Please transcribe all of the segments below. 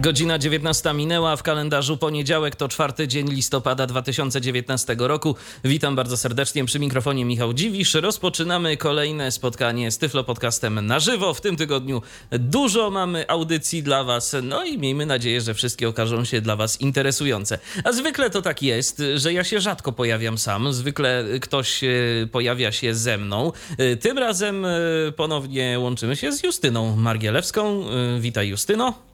Godzina 19 minęła, w kalendarzu poniedziałek to czwarty dzień listopada 2019 roku. Witam bardzo serdecznie przy mikrofonie Michał Dziwisz. Rozpoczynamy kolejne spotkanie z Tyflo Podcastem na żywo. W tym tygodniu dużo mamy audycji dla Was, no i miejmy nadzieję, że wszystkie okażą się dla Was interesujące. A zwykle to tak jest, że ja się rzadko pojawiam sam, zwykle ktoś e, pojawia się ze mną. E, tym razem e, ponownie łączymy się z Justyną Margielewską. Witaj Justyno.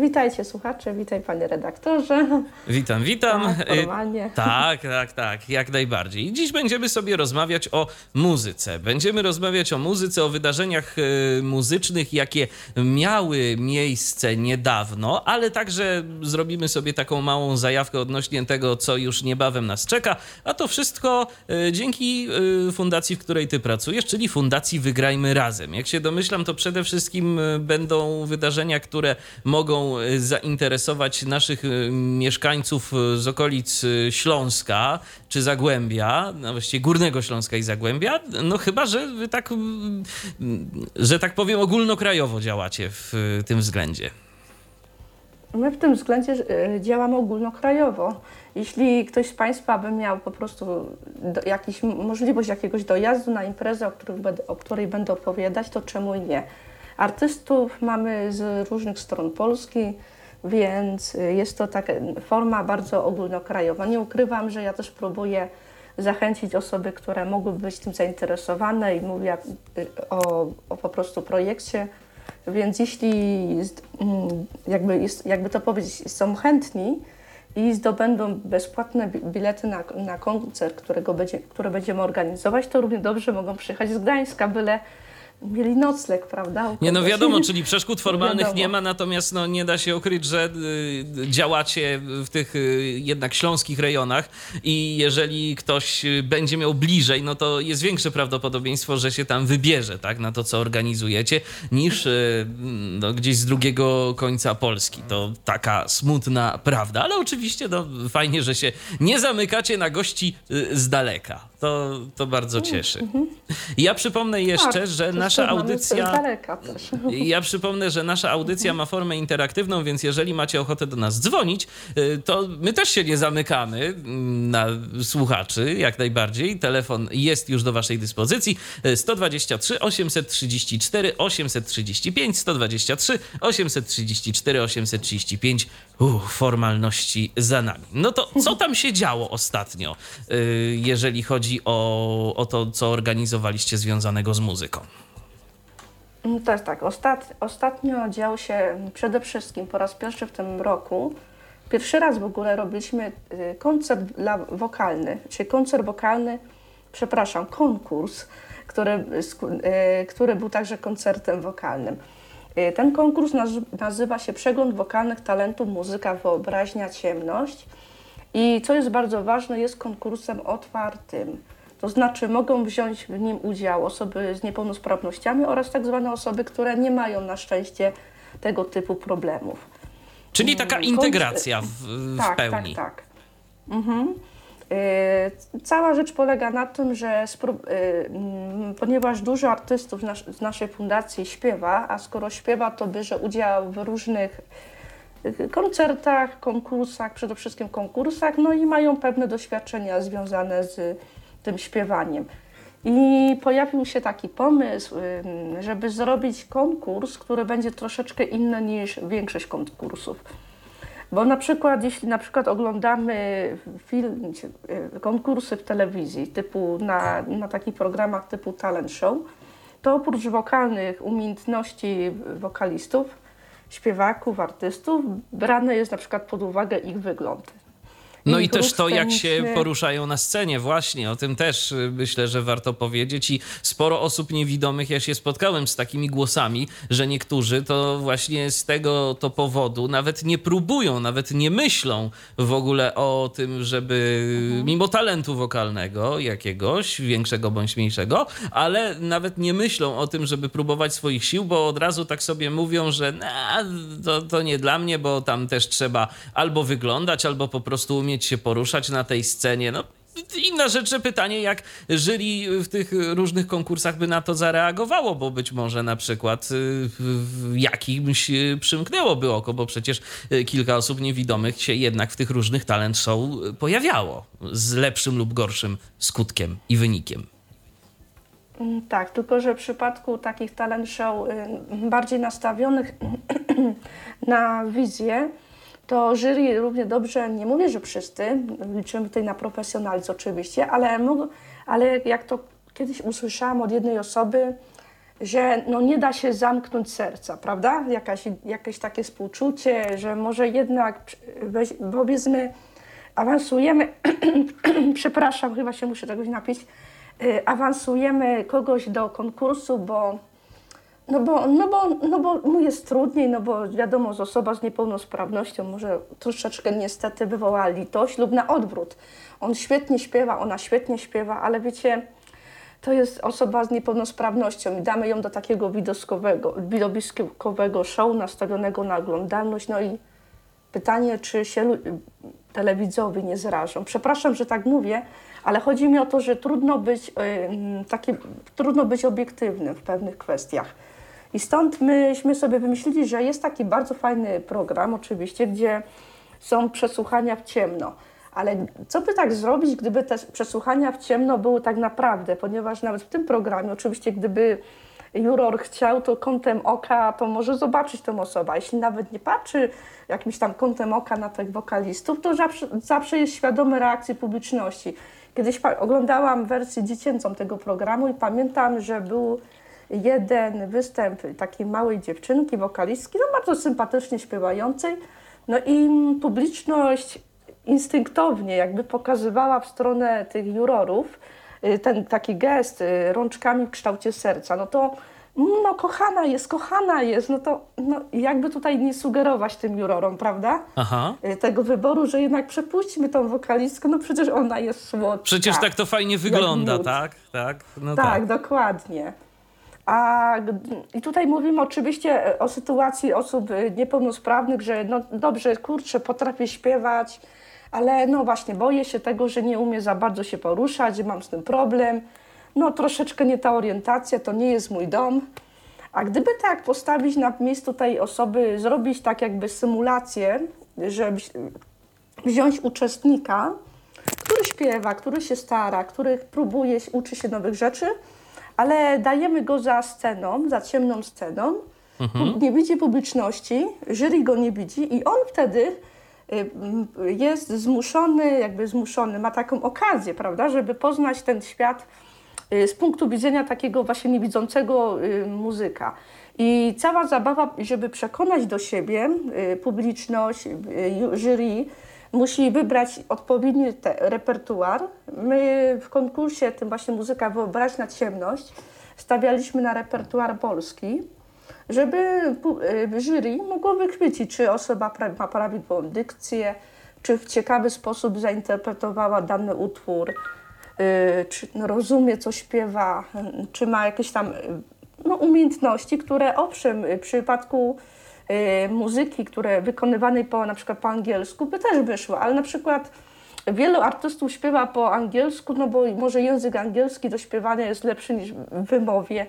Witajcie słuchacze, witaj panie redaktorze. Witam, witam. Tak, formalnie. Tak, tak, tak, jak najbardziej. Dziś będziemy sobie rozmawiać o muzyce. Będziemy rozmawiać o muzyce, o wydarzeniach e, muzycznych, jakie miały miejsce niedawno, ale także zrobimy sobie taką małą zajawkę odnośnie tego, co już niebawem nas czeka. A to wszystko e, dzięki fundacji, w której ty pracujesz, czyli Fundacji Wygrajmy Razem. Jak się domyślam, to przede wszystkim będą wydarzenia, które mogą e, zainteresować naszych e, mieszkańców e, z okolic Śląska czy Zagłębia, no właściwie Górnego Śląska i Zagłębia, no chyba, że wy tak, że tak powiem, ogólnokrajowo działacie w tym względzie. My w tym względzie działamy ogólnokrajowo. Jeśli ktoś z Państwa by miał po prostu do, jakiś, możliwość jakiegoś dojazdu na imprezę, o, o której będę opowiadać, to czemu nie? Artystów mamy z różnych stron Polski, więc jest to taka forma bardzo ogólnokrajowa. Nie ukrywam, że ja też próbuję zachęcić osoby, które mogłyby być tym zainteresowane i mówię o, o po prostu projekcie. Więc jeśli mm, jakby, jest, jakby to powiedzieć, są chętni i zdobędą bezpłatne bilety na, na koncert, którego będzie, który będziemy organizować, to równie dobrze mogą przyjechać z Gdańska, byle mieli nocleg, prawda? Nie, no wiadomo, czyli przeszkód formalnych nie ma, natomiast no, nie da się ukryć, że y, działacie w tych y, jednak śląskich rejonach i jeżeli ktoś będzie miał bliżej, no to jest większe prawdopodobieństwo, że się tam wybierze, tak, na to, co organizujecie, niż y, no, gdzieś z drugiego końca Polski. To taka smutna prawda, ale oczywiście no, fajnie, że się nie zamykacie na gości y, z daleka. To, to bardzo cieszy. Mhm. Ja przypomnę jeszcze, tak, że nasza audycja. Ja przypomnę, że nasza audycja ma formę interaktywną, więc jeżeli macie ochotę do nas dzwonić, y, to my też się nie zamykamy mm, na słuchaczy, jak najbardziej. Telefon jest już do Waszej dyspozycji. 123 834 835 123 834 835. Uff, formalności za nami. No to co tam się działo ostatnio, y, jeżeli chodzi o, o to, co organizowaliście związanego z muzyką? Mm, jest tak. Ostat, ostatnio działo się przede wszystkim po raz pierwszy w tym roku. Pierwszy raz w ogóle robiliśmy y, koncert dla wokalny, czyli koncert wokalny, przepraszam, konkurs, który, y, który był także koncertem wokalnym. Y, ten konkurs nazywa się Przegląd Wokalnych Talentów Muzyka Wyobraźnia Ciemność i co jest bardzo ważne, jest konkursem otwartym. To znaczy mogą wziąć w nim udział osoby z niepełnosprawnościami oraz tak zwane osoby, które nie mają na szczęście tego typu problemów. Czyli taka mm, integracja w, w tak, pełni. Tak, tak. Mhm. Y, cała rzecz polega na tym, że y, mm, ponieważ dużo artystów z naszej fundacji śpiewa, a skoro śpiewa, to bierze udział w różnych y, koncertach, konkursach, przede wszystkim konkursach, no i mają pewne doświadczenia związane z tym śpiewaniem. I pojawił się taki pomysł, żeby zrobić konkurs, który będzie troszeczkę inny niż większość konkursów. Bo na przykład, jeśli na przykład oglądamy film, e, konkursy w telewizji, typu na, na takich programach typu talent show, to oprócz wokalnych umiejętności wokalistów, śpiewaków, artystów, brane jest na przykład pod uwagę ich wygląd. No i też to, jak się poruszają na scenie, właśnie, o tym też y, myślę, że warto powiedzieć. I sporo osób niewidomych, ja się spotkałem z takimi głosami, że niektórzy to właśnie z tego to powodu nawet nie próbują, nawet nie myślą w ogóle o tym, żeby mhm. mimo talentu wokalnego jakiegoś, większego bądź mniejszego, ale nawet nie myślą o tym, żeby próbować swoich sił, bo od razu tak sobie mówią, że to, to nie dla mnie, bo tam też trzeba albo wyglądać, albo po prostu umieć umieć się poruszać na tej scenie. No, Inna rzecz, pytanie, jak jury w tych różnych konkursach by na to zareagowało, bo być może na przykład y, jakimś przymknęłoby oko, bo przecież y, kilka osób niewidomych się jednak w tych różnych talent show pojawiało z lepszym lub gorszym skutkiem i wynikiem. Mm, tak, tylko że w przypadku takich talent show y, bardziej nastawionych na wizję, to jury równie dobrze, nie mówię, że wszyscy, liczymy tutaj na profesjonalizm oczywiście, ale, ale jak to kiedyś usłyszałam od jednej osoby, że no nie da się zamknąć serca, prawda? Jakaś, jakieś takie współczucie, że może jednak, weź, powiedzmy, awansujemy, przepraszam, chyba się muszę czegoś napić, y, awansujemy kogoś do konkursu, bo no bo, no, bo, no bo mu jest trudniej, no bo wiadomo, że osoba z niepełnosprawnością może troszeczkę niestety wywoła litość lub na odwrót. On świetnie śpiewa, ona świetnie śpiewa, ale wiecie, to jest osoba z niepełnosprawnością i damy ją do takiego widowiskowego, widowiskowego show nastawionego na oglądalność. No i pytanie, czy się telewidzowie nie zrażą. Przepraszam, że tak mówię, ale chodzi mi o to, że trudno być, yy, taki, trudno być obiektywnym w pewnych kwestiach. I stąd myśmy sobie wymyślili, że jest taki bardzo fajny program, oczywiście, gdzie są przesłuchania w ciemno. Ale co by tak zrobić, gdyby te przesłuchania w ciemno były tak naprawdę? Ponieważ nawet w tym programie, oczywiście, gdyby juror chciał, to kątem oka to może zobaczyć tę osobę. Jeśli nawet nie patrzy jakimś tam kątem oka na tych wokalistów, to zawsze, zawsze jest świadomy reakcji publiczności. Kiedyś oglądałam wersję dziecięcą tego programu i pamiętam, że był jeden występ takiej małej dziewczynki, wokalistki, no bardzo sympatycznie śpiewającej, no i publiczność instynktownie jakby pokazywała w stronę tych jurorów y, ten taki gest y, rączkami w kształcie serca, no to no kochana jest, kochana jest, no to no, jakby tutaj nie sugerować tym jurorom, prawda? Aha. Y, tego wyboru, że jednak przepuśćmy tą wokalistkę, no przecież ona jest słodsza. Przecież tak to fajnie wygląda, tak? Tak, no tak, tak, dokładnie. A i tutaj mówimy oczywiście o sytuacji osób niepełnosprawnych, że no dobrze, kurczę, potrafię śpiewać, ale no właśnie boję się tego, że nie umiem za bardzo się poruszać, mam z tym problem. No troszeczkę nie ta orientacja, to nie jest mój dom. A gdyby tak postawić na miejscu tej osoby, zrobić tak jakby symulację, że wziąć uczestnika, który śpiewa, który się stara, który próbuje, uczy się nowych rzeczy, ale dajemy go za sceną, za ciemną sceną, mhm. nie widzi publiczności, jury go nie widzi i on wtedy y, jest zmuszony, jakby zmuszony, ma taką okazję, prawda, żeby poznać ten świat y, z punktu widzenia takiego właśnie niewidzącego y, muzyka. I cała zabawa, żeby przekonać do siebie publiczność, jury, musi wybrać odpowiedni repertuar. My w konkursie, tym właśnie muzyka Wyobraź na ciemność, stawialiśmy na repertuar polski, żeby y, jury mogło wychwycić, czy osoba ma prawidłową dykcję, czy w ciekawy sposób zainterpretowała dany utwór, y, czy rozumie, co śpiewa, czy ma jakieś tam y, no, umiejętności, które owszem, w przypadku Y, muzyki, które wykonywanej po na przykład po angielsku by też wyszło, ale na przykład wielu artystów śpiewa po angielsku, no bo może język angielski do śpiewania jest lepszy niż w wymowie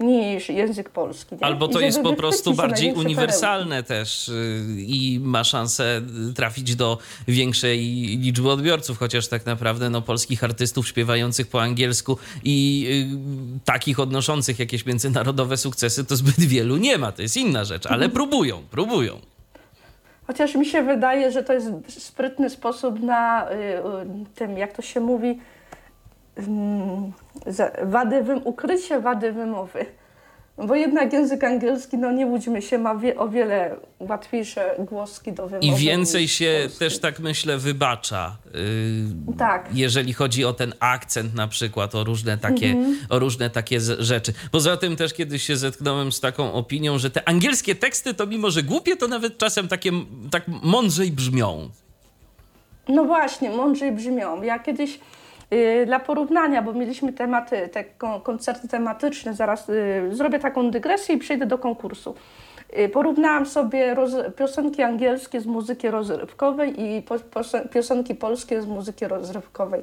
niż język polski. Nie? Albo to jest po prostu bardziej uniwersalne perełki. też y, i ma szansę trafić do większej liczby odbiorców, chociaż tak naprawdę no, polskich artystów śpiewających po angielsku i y, takich odnoszących jakieś międzynarodowe sukcesy to zbyt wielu nie ma, to jest inna rzecz, ale próbują, próbują. Chociaż mi się wydaje, że to jest sprytny sposób na y, y, tym, jak to się mówi, wady wym, ukrycie wady wymowy. Bo jednak język angielski, no nie łudźmy się, ma wie, o wiele łatwiejsze głoski do wymowy. I więcej się polski. też, tak myślę, wybacza. Yy, tak. Jeżeli chodzi o ten akcent na przykład, o różne takie, mhm. o różne takie rzeczy. Poza tym też kiedyś się zetknąłem z taką opinią, że te angielskie teksty to mimo, że głupie, to nawet czasem takie tak mądrzej brzmią. No właśnie, mądrzej brzmią. Ja kiedyś dla porównania, bo mieliśmy tematy, te koncerty tematyczne, zaraz y, zrobię taką dygresję i przejdę do konkursu. Y, porównałam sobie piosenki angielskie z muzyki rozrywkowej i piosenki polskie z muzyki rozrywkowej.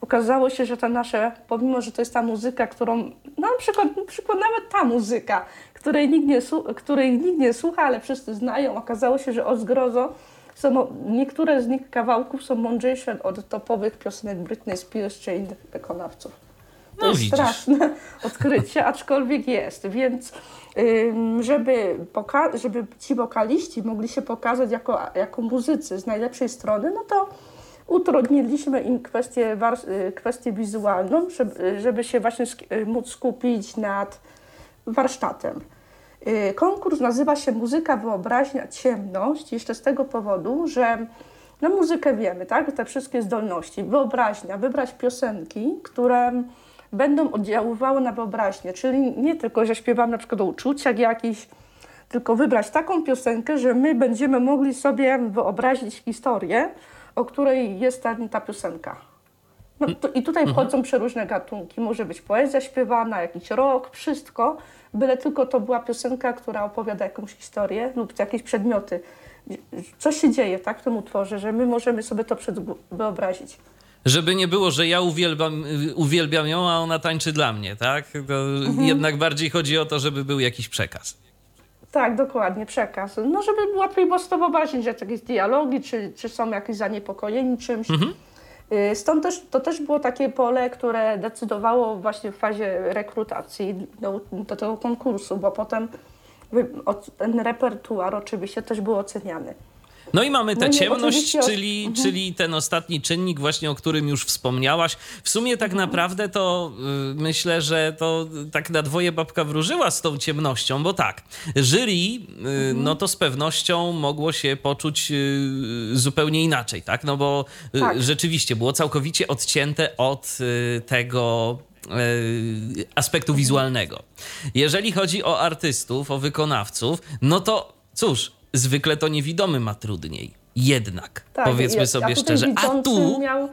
Okazało się, że ta nasze, pomimo, że to jest ta muzyka, którą, no na przykład, na przykład nawet ta muzyka, której nikt, nie, której nikt nie słucha, ale wszyscy znają, okazało się, że o zgrozo są, niektóre z nich kawałków są mądrzejsze od topowych piosenek Britney Spears czy innych wykonawców. To no, jest widzisz. straszne odkrycie, aczkolwiek jest, więc żeby, żeby ci wokaliści mogli się pokazać jako, jako muzycy z najlepszej strony, no to utrudniliśmy im kwestię, y, kwestię wizualną, żeby, żeby się właśnie y, móc skupić nad warsztatem. Y, konkurs nazywa się Muzyka, Wyobraźnia, Ciemność jeszcze z tego powodu, że na muzykę wiemy, tak? Te wszystkie zdolności. Wyobraźnia, wybrać piosenki, które będą oddziaływały na wyobraźnię, czyli nie tylko, że śpiewamy na przykład o uczuciach jakichś, tylko wybrać taką piosenkę, że my będziemy mogli sobie wyobrazić historię, o której jest ta, ta piosenka. No, to, I tutaj mhm. wchodzą przeróżne gatunki. Może być poezja śpiewana, jakiś rok, wszystko byle tylko to była piosenka, która opowiada jakąś historię lub jakieś przedmioty. Co się dzieje tak, w tym utworze, że my możemy sobie to wyobrazić. Żeby nie było, że ja uwielbiam, uwielbiam ją, a ona tańczy dla mnie, tak? Mhm. Jednak bardziej chodzi o to, żeby był jakiś przekaz. Tak, dokładnie, przekaz. No, żeby łatwiej było z to wyobrazić, że jakieś dialogi, czy, czy są jakieś zaniepokojeni czymś. Mhm. Y, stąd też, to też było takie pole, które decydowało właśnie w fazie rekrutacji do, do tego konkursu, bo potem ten repertuar oczywiście też był oceniany. No i mamy tę no ciemność, czyli, mhm. czyli ten ostatni czynnik właśnie, o którym już wspomniałaś. W sumie tak mhm. naprawdę to y, myślę, że to tak na dwoje babka wróżyła z tą ciemnością, bo tak, jury, y, mhm. no to z pewnością mogło się poczuć y, zupełnie inaczej, tak? No bo tak. rzeczywiście było całkowicie odcięte od tego aspektu wizualnego. Jeżeli chodzi o artystów, o wykonawców, no to cóż, zwykle to niewidomy ma trudniej. Jednak, tak, powiedzmy jest, sobie szczerze. A tu. Miał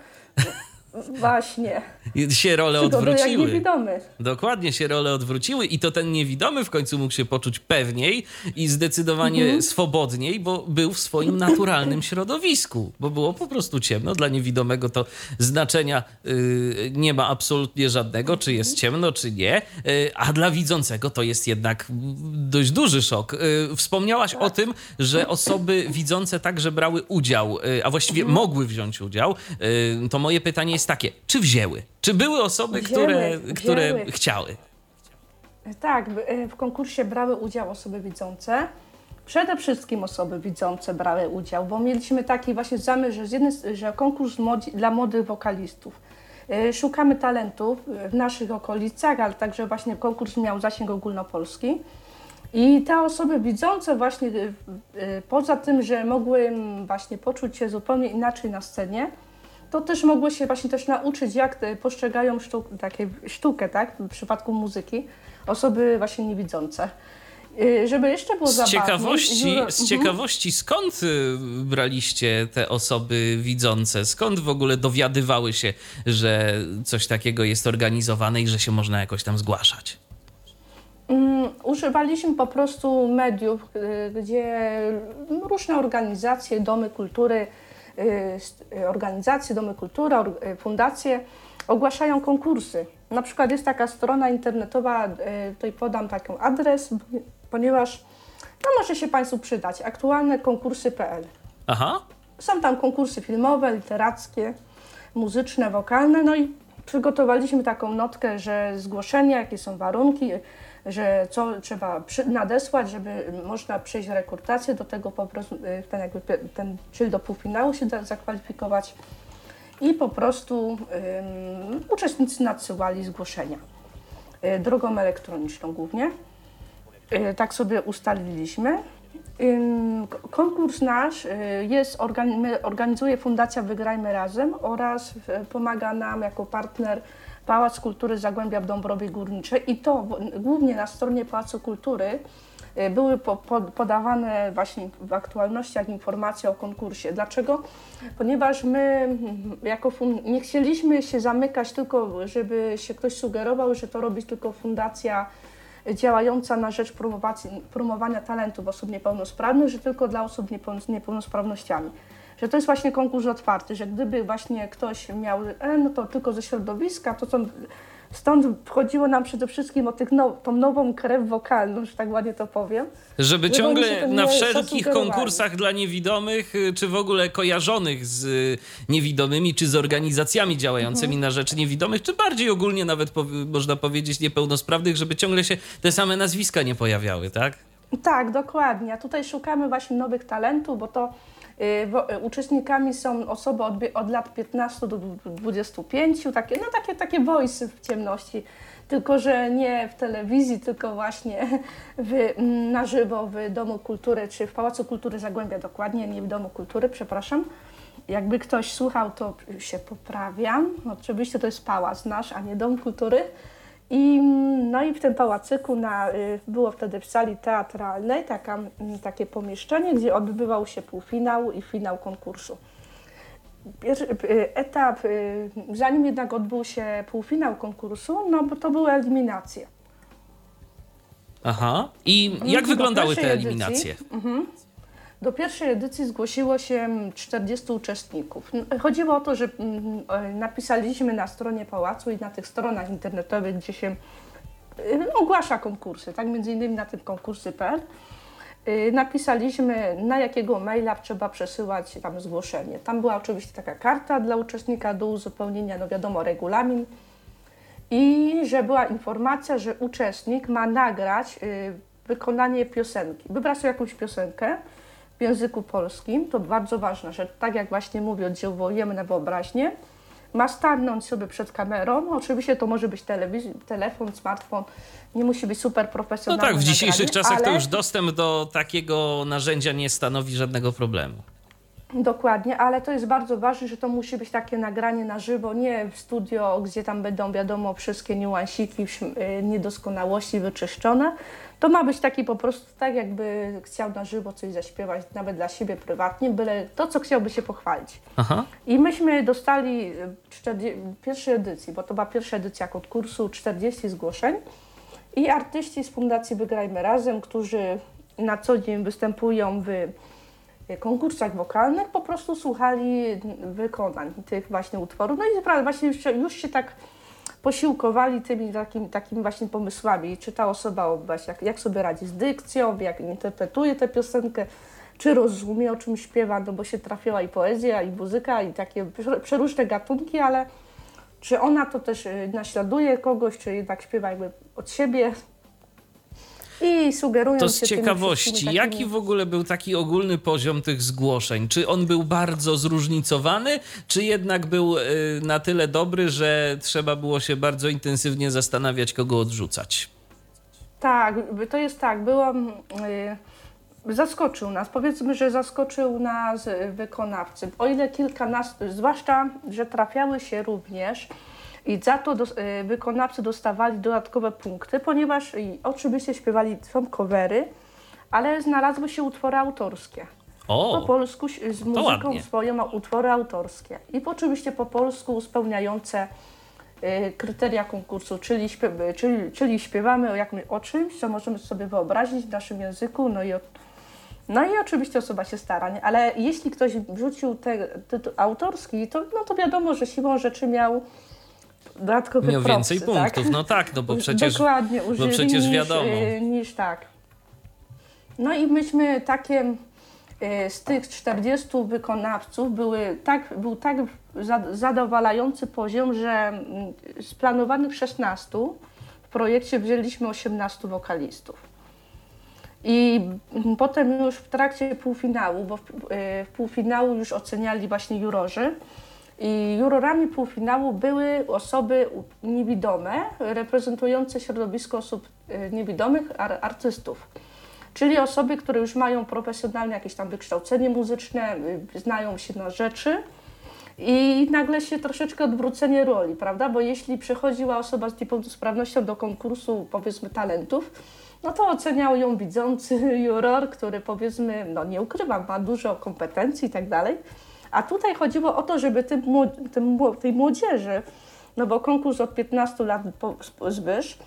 Właśnie. Się role odwróciły. niewidomy. Dokładnie się role odwróciły i to ten niewidomy w końcu mógł się poczuć pewniej i zdecydowanie mhm. swobodniej, bo był w swoim naturalnym środowisku, bo było po prostu ciemno. Dla niewidomego to znaczenia y, nie ma absolutnie żadnego, czy jest ciemno, czy nie, y, a dla widzącego to jest jednak dość duży szok. Y, wspomniałaś tak. o tym, że osoby widzące także brały udział, a właściwie mhm. mogły wziąć udział. To moje pytanie jest takie, czy wzięły? Czy były osoby, wzięły, które, wzięły. które chciały? Tak, e, w konkursie brały udział osoby widzące. Przede wszystkim osoby widzące brały udział, bo mieliśmy taki właśnie zamysł, że, z jednej, że konkurs młodzi, dla młodych wokalistów. E, szukamy talentów w naszych okolicach, ale także właśnie konkurs miał zasięg ogólnopolski. I te osoby widzące właśnie e, poza tym, że mogły właśnie poczuć się zupełnie inaczej na scenie, to też mogły się właśnie też nauczyć, jak postrzegają sztuk, takie sztukę, tak, w przypadku muzyki, osoby właśnie niewidzące. Y, żeby jeszcze było z ciekawości, Z mhm. ciekawości, skąd y, braliście te osoby widzące? Skąd w ogóle dowiadywały się, że coś takiego jest organizowane i że się można jakoś tam zgłaszać? Um, używaliśmy po prostu mediów, y, gdzie różne organizacje, domy kultury, organizacje, domy kultury, y, fundacje ogłaszają konkursy. Na przykład jest taka strona internetowa, tutaj podam taki adres, ponieważ no może się Państwu przydać, aktualne konkursy.pl. Aha. Są tam konkursy filmowe, literackie, muzyczne, wokalne, no i przygotowaliśmy taką notkę, że zgłoszenia, jakie są warunki, że co trzeba nadesłać, żeby można przejść rekrutację, do tego po prostu y, ten, jakby, ten, czyli do półfinału się da, zakwalifikować i po prostu um, uczestnicy nadsyłali zgłoszenia. Y, drogą elektroniczną głównie. Tak sobie ustaliliśmy. Konkurs nasz jest, organizuje Fundacja Wygrajmy Razem oraz pomaga nam jako partner Pałac Kultury Zagłębia w Dąbrowie Górniczej i to głównie na stronie Pałacu Kultury y, były po, po, podawane właśnie w aktualnościach informacje o konkursie. Dlaczego? Ponieważ my mm, jako nie chcieliśmy się zamykać tylko, żeby się ktoś sugerował, że to robi tylko fundacja działająca na rzecz promowania talentów osób niepełnosprawnych, że tylko dla osób niepełnosprawnościami że to jest właśnie konkurs otwarty, że gdyby właśnie ktoś miał, e, no to tylko ze środowiska, to co Stąd wchodziło nam przede wszystkim o tych now, tą nową krew wokalną, że tak ładnie to powiem. Żeby ciągle na wszelkich konkursach dla niewidomych, y, czy w ogóle kojarzonych z y, niewidomymi, czy z organizacjami działającymi mhm. na rzecz niewidomych, czy bardziej ogólnie nawet po, można powiedzieć niepełnosprawnych, żeby ciągle się te same nazwiska nie pojawiały, tak? Tak, dokładnie. A tutaj szukamy właśnie nowych talentów, bo to uczestnikami są osoby od, od lat 15 do 25, takie, no takie, takie voice w ciemności tylko że nie w telewizji, tylko właśnie w, mm, na żywo w Domu Kultury, czy w Pałacu Kultury Zagłębia dokładnie, nie w Domu Kultury, przepraszam. Jakby ktoś słuchał, to się poprawiam. Oczywiście to jest pałac nasz, a nie Dom Kultury. I, no i w tym pałacyku na, y, było wtedy w sali teatralnej taka, takie pomieszczenie, gdzie odbywał się półfinał i finał konkursu. Pierwszy y, etap, y, zanim jednak odbył się półfinał konkursu, no bo to były eliminacje. Aha. I jak wyglądały te eliminacje? Mhm. Do pierwszej edycji zgłosiło się 40 uczestników. Chodziło o to, że mm, e, napisaliśmy na stronie pałacu i na tych stronach internetowych, gdzie się e, ogłasza konkursy, tak między innymi na tym konkursy.pl. E, napisaliśmy, na jakiego maila trzeba przesyłać tam zgłoszenie. Tam była oczywiście taka karta dla uczestnika do uzupełnienia, no wiadomo, regulamin. I że była informacja, że uczestnik ma nagrać wykonanie piosenki. Wybrać sobie jakąś piosenkę, w języku polskim, to bardzo ważne, że tak jak właśnie mówię, oddziałujemy na wyobraźnię, ma stanąć sobie przed kamerą. Oczywiście to może być telewizja, telefon, smartfon, nie musi być super profesjonalny. No tak, w dzisiejszych nagranie, czasach ale... to już dostęp do takiego narzędzia nie stanowi żadnego problemu. Dokładnie, ale to jest bardzo ważne, że to musi być takie nagranie na żywo, nie w studio, gdzie tam będą wiadomo wszystkie niuansiki, y, niedoskonałości wyczyszczone. To ma być taki po prostu tak, jakby chciał na żywo coś zaśpiewać, nawet dla siebie prywatnie, byle to, co chciałby się pochwalić. Aha. I myśmy dostali w pierwszej edycji, bo to była pierwsza edycja konkursu, 40 zgłoszeń i artyści z Fundacji Wygrajmy Razem, którzy na co dzień występują w konkursach wokalnych po prostu słuchali wykonań tych właśnie utworów. No i właśnie już, już się tak posiłkowali tymi takimi, takimi właśnie pomysłami. Czy ta osoba właśnie jak, jak sobie radzi z dykcją, jak interpretuje tę piosenkę, czy rozumie o czym śpiewa, no bo się trafiła i poezja, i muzyka, i takie przeróżne gatunki, ale czy ona to też y, naśladuje kogoś, czy jednak śpiewa jakby od siebie, i sugerują To z ciekawości, takimi... jaki w ogóle był taki ogólny poziom tych zgłoszeń? Czy on był bardzo zróżnicowany, czy jednak był y, na tyle dobry, że trzeba było się bardzo intensywnie zastanawiać, kogo odrzucać? Tak, to jest tak, było... Y, zaskoczył nas. Powiedzmy, że zaskoczył nas wykonawcy. O ile kilkanastu, zwłaszcza, że trafiały się również i za to y, wykonawcy dostawali dodatkowe punkty, ponieważ oczywiście śpiewali są covery, ale znalazły się utwory autorskie. O, po polsku z muzyką swoją utwory autorskie. I oczywiście po polsku spełniające y, kryteria konkursu, czyli, śpiew, czyli, czyli śpiewamy o, jakimś, o czymś, co możemy sobie wyobrazić w naszym języku, no i o, no i oczywiście osoba się stara, nie? ale jeśli ktoś wrzucił te tytuł autorski, to, no to wiadomo, że siłą rzeczy miał dodatkowy Miał propsy, więcej tak? punktów, no tak, no bo przecież, Dokładnie, bo przecież niż, wiadomo. Y, niż tak. No i myśmy takie y, z tych 40 wykonawców były tak, był tak zadowalający poziom, że mm, z planowanych 16 w projekcie wzięliśmy 18 wokalistów. I mm, potem już w trakcie półfinału, bo w, y, w półfinału już oceniali właśnie jurorzy, i jurorami półfinału były osoby niewidome, reprezentujące środowisko osób niewidomych artystów. Czyli osoby, które już mają profesjonalne jakieś tam wykształcenie muzyczne, znają się na rzeczy i nagle się troszeczkę odwrócenie roli, prawda? Bo jeśli przychodziła osoba z niepełnosprawnością do konkursu, powiedzmy, talentów, no to oceniał ją widzący juror, który powiedzmy, no nie ukrywam, ma dużo kompetencji i tak dalej. A tutaj chodziło o to, żeby tym, tym, tej młodzieży, no bo konkurs od 15 lat zbysz,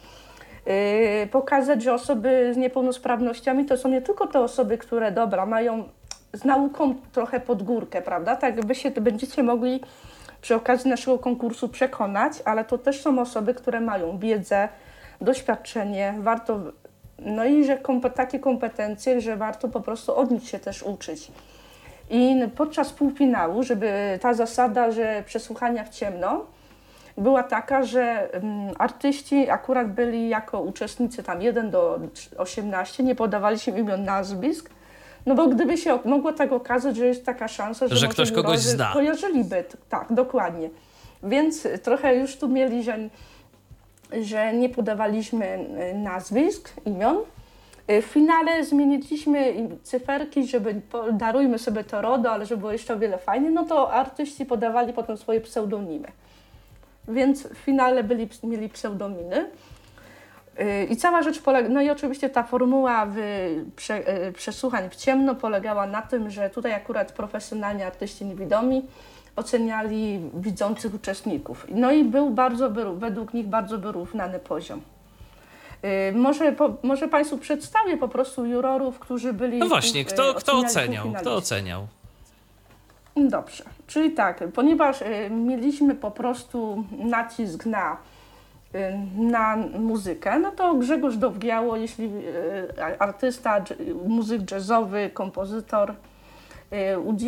yy, pokazać, że osoby z niepełnosprawnościami to są nie tylko te osoby, które dobra, mają z nauką trochę pod górkę, prawda? Tak wy się będziecie mogli przy okazji naszego konkursu przekonać, ale to też są osoby, które mają wiedzę, doświadczenie, warto, no i że takie kompetencje, że warto po prostu od nich się też uczyć. I podczas półfinału, żeby ta zasada, że przesłuchania w ciemno, była taka, że um, artyści akurat byli jako uczestnicy tam 1 do 18, nie podawali się imion, nazwisk, no bo gdyby się mogło tak okazać, że jest taka szansa, że, że ktoś kogoś zna. Kojarzyliby, tak, dokładnie. Więc trochę już tu mieli, że, że nie podawaliśmy y, nazwisk, imion. Y, w finale zmieniliśmy cyferki, żeby darujmy sobie to RODO, ale żeby było jeszcze o wiele fajniej, no to artyści podawali potem swoje pseudonimy. Więc w finale byli, mieli pseudonimy. I cała rzecz polega, no i oczywiście ta formuła w, prze, y, przesłuchań w ciemno polegała na tym, że tutaj akurat profesjonalni artyści niewidomi oceniali widzących uczestników. No i był bardzo, według nich bardzo wyrównany poziom. Y, może, po, może Państwu przedstawię po prostu jurorów, którzy byli. No właśnie, kto, kto oceniał? Kto oceniał? Dobrze, czyli tak, ponieważ y, mieliśmy po prostu nacisk na Y, na muzykę, no to Grzegorz Dowgiało, jeśli y, artysta, muzyk jazzowy, kompozytor, y,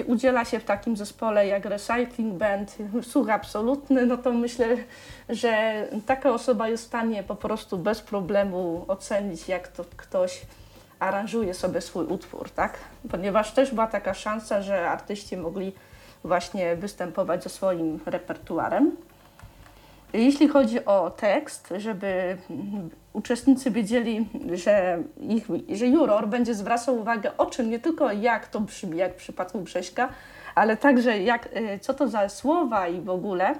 udziela się w takim zespole jak Recycling Band, słuch absolutny, no to myślę, że taka osoba jest w stanie po prostu bez problemu ocenić, jak to ktoś aranżuje sobie swój utwór, tak? Ponieważ też była taka szansa, że artyści mogli właśnie występować ze swoim repertuarem. Jeśli chodzi o tekst, żeby uczestnicy wiedzieli, że, ich, że juror będzie zwracał uwagę o czym, nie tylko jak to brzmi, jak w przypadku Grześka, ale także jak, y, co to za słowa i w ogóle,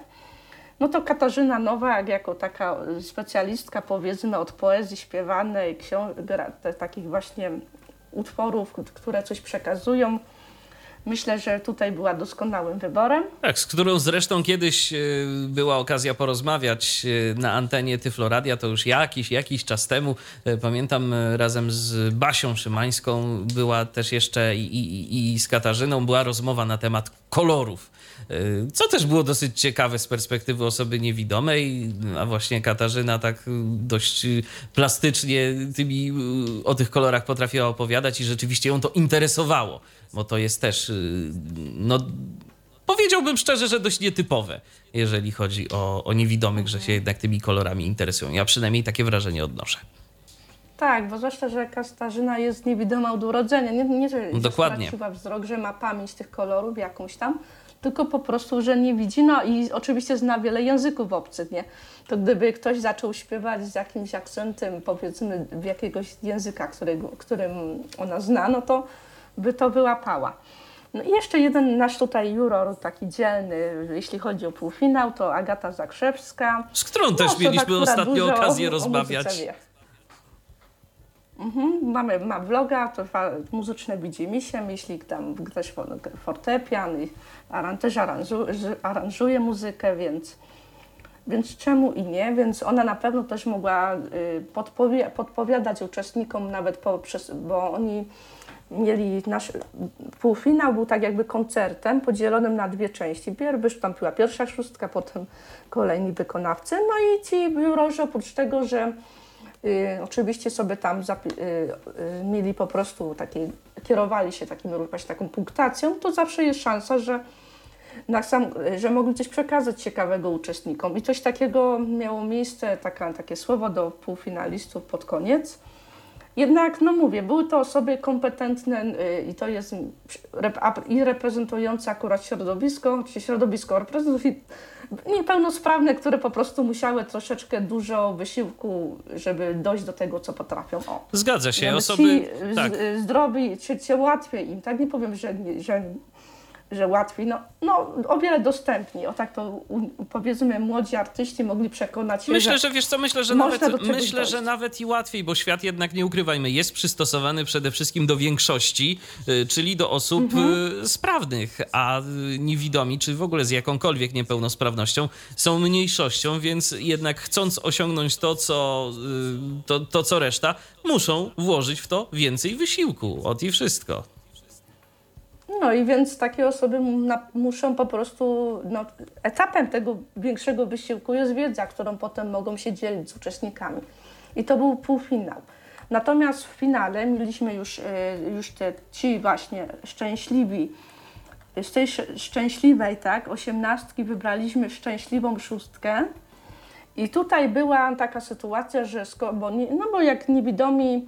no to Katarzyna Nowak jako taka specjalistka powiedzmy od poezji śpiewanej, książ- takich właśnie utworów, które coś przekazują, myślę, że tutaj była doskonałym wyborem. Tak, z którą zresztą kiedyś e, była okazja porozmawiać e, na antenie Tyfloradia, to już jakiś, jakiś czas temu. E, pamiętam razem z Basią Szymańską była też jeszcze i, i, i z Katarzyną była rozmowa na temat kolorów co też było dosyć ciekawe z perspektywy osoby niewidomej, a właśnie Katarzyna tak dość plastycznie tymi, o tych kolorach potrafiła opowiadać i rzeczywiście ją to interesowało, bo to jest też, no powiedziałbym szczerze, że dość nietypowe, jeżeli chodzi o, o niewidomych, że się jednak tymi kolorami interesują. Ja przynajmniej takie wrażenie odnoszę. Tak, bo zwłaszcza, że Katarzyna jest niewidoma od urodzenia. Nie, nie że Dokładnie. straciła wzrok, że ma pamięć tych kolorów jakąś tam, tylko po prostu, że nie widzi. No i oczywiście zna wiele języków obcych, nie? To gdyby ktoś zaczął śpiewać z jakimś akcentem, powiedzmy, w jakiegoś języka, którego, którym ona zna, no to by to wyłapała. No i jeszcze jeden nasz tutaj juror, taki dzielny, jeśli chodzi o półfinał, to Agata Zakrzewska. Z którą no, też mieliśmy ostatnio okazję o, rozmawiać. O Mhm, mamy, ma vloga, to muzyczne widzimy się, jeśli tam ktoś fortepian i aran, też aranżuje, aranżuje muzykę, więc, więc czemu i nie? Więc ona na pewno też mogła y, podpowi podpowiadać uczestnikom nawet poprzez, bo oni mieli nasz półfinał był tak jakby koncertem podzielonym na dwie części. Wystąpiła pierwsza szóstka, potem kolejni wykonawcy. No i ci jurorzy oprócz tego, że Y, oczywiście sobie tam y, y, mieli po prostu takie, kierowali się takim, właśnie taką punktacją, to zawsze jest szansa, że, na sam, że mogli coś przekazać ciekawego uczestnikom. I coś takiego miało miejsce, taka, takie słowo do półfinalistów pod koniec. Jednak, no mówię, były to osoby kompetentne i to jest i reprezentujące akurat środowisko, czy środowisko niepełnosprawne, które po prostu musiały troszeczkę dużo wysiłku, żeby dojść do tego, co potrafią. O. Zgadza się. Osoby... Ci tak. zdrowi, czy, czy łatwiej im, tak nie powiem, że, że że łatwiej, no, no o wiele dostępniej. O tak to powiedzmy młodzi artyści mogli przekonać się. Myślę, że, że wiesz co, myślę, że nawet, myślę, że nawet i łatwiej, bo świat jednak nie ukrywajmy, jest przystosowany przede wszystkim do większości, y, czyli do osób mhm. Y, sprawnych, a y, niewidomi, czy w ogóle z jakąkolwiek niepełnosprawnością są mniejszością, więc jednak chcąc osiągnąć to, co, to, to, co reszta, muszą włożyć w to więcej wysiłku. Ot i wszystko. No i więc takie osoby muszą po prostu, no, etapem tego większego wysiłku jest wiedza, którą potem mogą się dzielić z uczestnikami. I to był półfinał. Natomiast w finale mieliśmy już, e, już te, ci właśnie szczęśliwi, z tej szczęśliwej, tak, osiemnastki wybraliśmy szczęśliwą szóstkę. I tutaj była taka sytuacja, że, bo, no bo jak niewidomi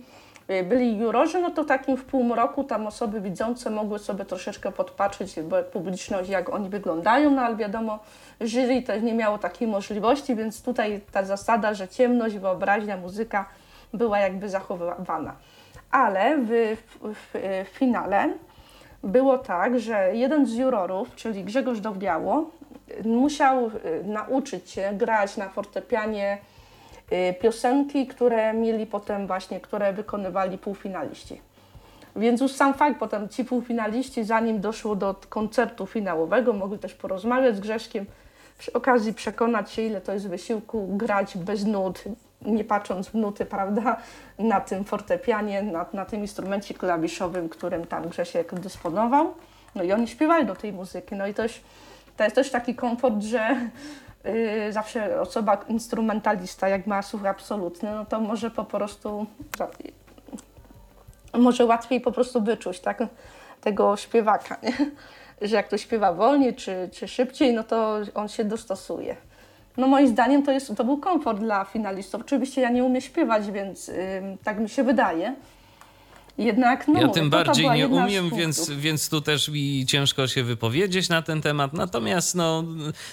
byli jurorzy, no to takim w półmroku tam osoby widzące mogły sobie troszeczkę podpatrzeć, publiczność, jak oni wyglądają, no ale wiadomo, jury też nie miało takiej możliwości, więc tutaj ta zasada, że ciemność, wyobraźnia, muzyka była jakby zachowywana. Ale w, w, w, w finale było tak, że jeden z jurorów, czyli Grzegorz Dowbiało, musiał y, nauczyć się grać na fortepianie Y, piosenki, które mieli potem właśnie, które wykonywali półfinaliści. Więc już sam fakt, potem ci półfinaliści, zanim doszło do koncertu finałowego, mogli też porozmawiać z Grzeszkiem, przy okazji przekonać się, ile to jest wysiłku grać bez nut, nie patrząc w nuty, prawda, na tym fortepianie, na, na tym instrumencie klawiszowym, którym tam Grzesiek dysponował. No i oni śpiewali do tej muzyki. No i to, to jest też taki komfort, że zawsze osoba instrumentalista, jak ma słuch absolutny, no to może po prostu, może łatwiej po prostu wyczuć tak, tego śpiewaka, nie? że jak to śpiewa wolniej czy, czy szybciej, no to on się dostosuje. No moim zdaniem to, jest, to był komfort dla finalistów. Oczywiście ja nie umiem śpiewać, więc yy, tak mi się wydaje. Jednak, no, ja tym bardziej nie umiem, więc, więc tu też mi ciężko się wypowiedzieć na ten temat. Natomiast no,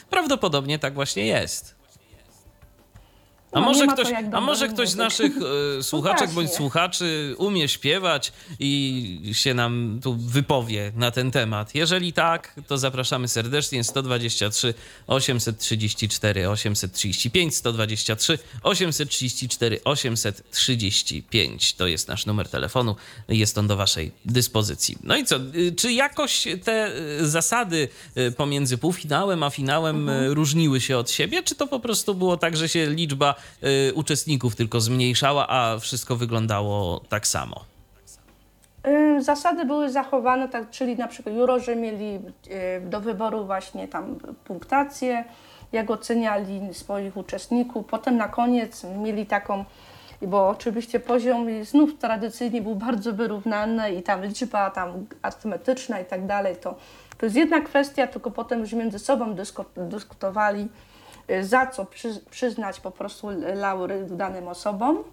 prawdopodobnie tak właśnie jest. A, no, może ktoś, a może ktoś z naszych e, słuchaczek bądź słuchaczy umie śpiewać i się nam tu wypowie na ten temat? Jeżeli tak, to zapraszamy serdecznie 123 834 835 123 834 835 to jest nasz numer telefonu, jest on do waszej dyspozycji. No i co, y, czy jakoś te y, zasady y, pomiędzy półfinałem a finałem mhm. różniły się od siebie, czy to po prostu było tak, że się liczba Y, uczestników tylko zmniejszała, a wszystko wyglądało tak samo? Y, zasady były zachowane, tak, czyli na przykład jurorzy mieli y, do wyboru właśnie tam punktację, jak oceniali swoich uczestników. Potem na koniec mieli taką, bo oczywiście poziom znów tradycyjnie był bardzo wyrównany i tam liczba tam arytmetyczna i tak dalej, to, to jest jedna kwestia, tylko potem już między sobą dyskutowali, za co przy, przyznać po prostu laury danym osobom.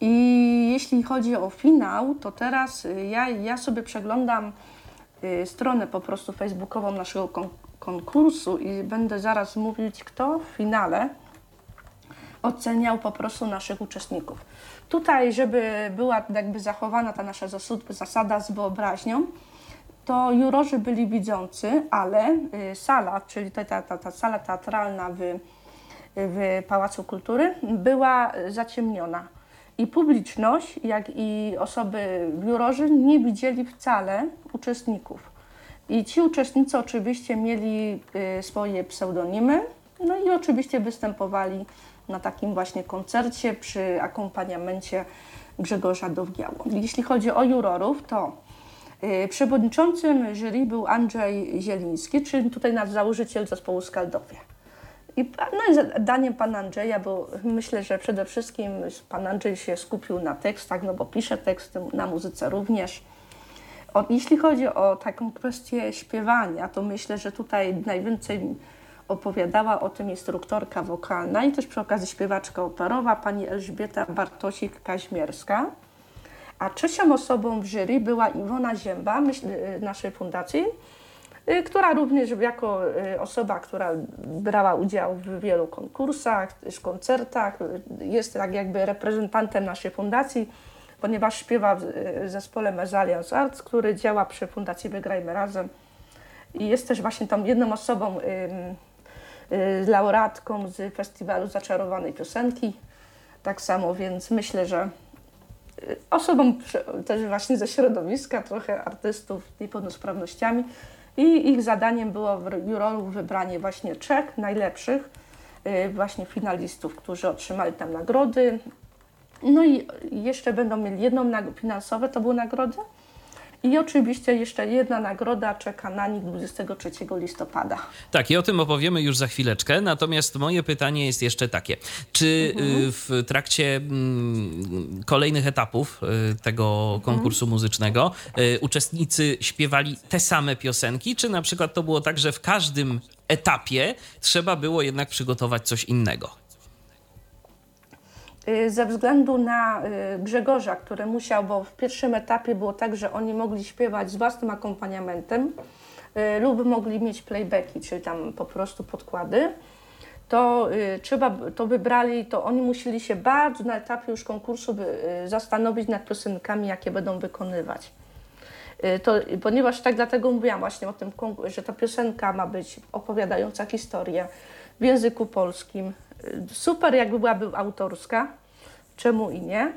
I jeśli chodzi o finał, to teraz y, ja, ja sobie przeglądam y, stronę po prostu facebookową naszego kon konkursu i będę zaraz mówić, kto w finale oceniał po prostu naszych uczestników. Tutaj, żeby była jakby zachowana ta nasza zasada z wyobraźnią, to jurorzy byli widzący, ale y, sala, czyli ta, ta, ta, ta sala teatralna w, w Pałacu Kultury była zaciemniona. I publiczność, jak i osoby jurorzy nie widzieli wcale uczestników. I ci uczestnicy oczywiście mieli y, swoje pseudonimy, no i oczywiście występowali na takim właśnie koncercie przy akompaniamencie Grzegorza Dowgiało. Jeśli chodzi o jurorów, to przewodniczącym jury był Andrzej Zieliński, czyli tutaj nasz założyciel zespołu Skaldowie. I no, zadaniem pana Andrzeja, bo myślę, że przede wszystkim pan Andrzej się skupił na tekstach, no bo pisze teksty, na muzyce również. O, jeśli chodzi o taką kwestię śpiewania, to myślę, że tutaj najwięcej opowiadała o tym instruktorka wokalna i też przy okazji śpiewaczka operowa, pani Elżbieta Bartosik-Kaźmierska. A trzecią osobą w jury była Iwona Zięba, y, naszej fundacji, y, która również jako y, osoba, która brała udział w wielu konkursach, w koncertach, jest tak jakby reprezentantem naszej fundacji, ponieważ śpiewa w zespole Mezalians Arts, który działa przy Fundacji Wygrajmy Razem i jest też właśnie tą jedną osobą, laureatką z festiwalu Zaczarowanej Piosenki. Tak samo, więc myślę, że osobom też właśnie ze środowiska, trochę artystów z niepełnosprawnościami i ich zadaniem było w jurolu wybranie właśnie trzech najlepszych y, właśnie finalistów, którzy otrzymali tam nagrody. No i jeszcze będą mieli jedną finansowe, to były nagrody, i oczywiście jeszcze jedna nagroda czeka na nich 23 listopada. Tak, i o tym opowiemy już za chwileczkę. Natomiast moje pytanie jest jeszcze takie: czy mhm. w trakcie mm, kolejnych etapów y, tego mhm. konkursu mhm. muzycznego y, uczestnicy śpiewali te same piosenki, czy na przykład to było tak, że w każdym etapie trzeba było jednak przygotować coś innego? Y, ze względu na y, Grzegorza, który musiał, bo w pierwszym etapie było tak, że oni mogli śpiewać z własnym akompaniamentem y, lub mogli mieć playbacki, czyli tam po prostu podkłady, to trzeba, to wybrali, to oni musieli się bardzo na etapie już konkursu zastanowić nad piosenkami, jakie będą wykonywać. To, ponieważ tak dlatego mówiłam właśnie o tym, że ta piosenka ma być opowiadająca historię w języku polskim, super jakby byłaby autorska, czemu i nie.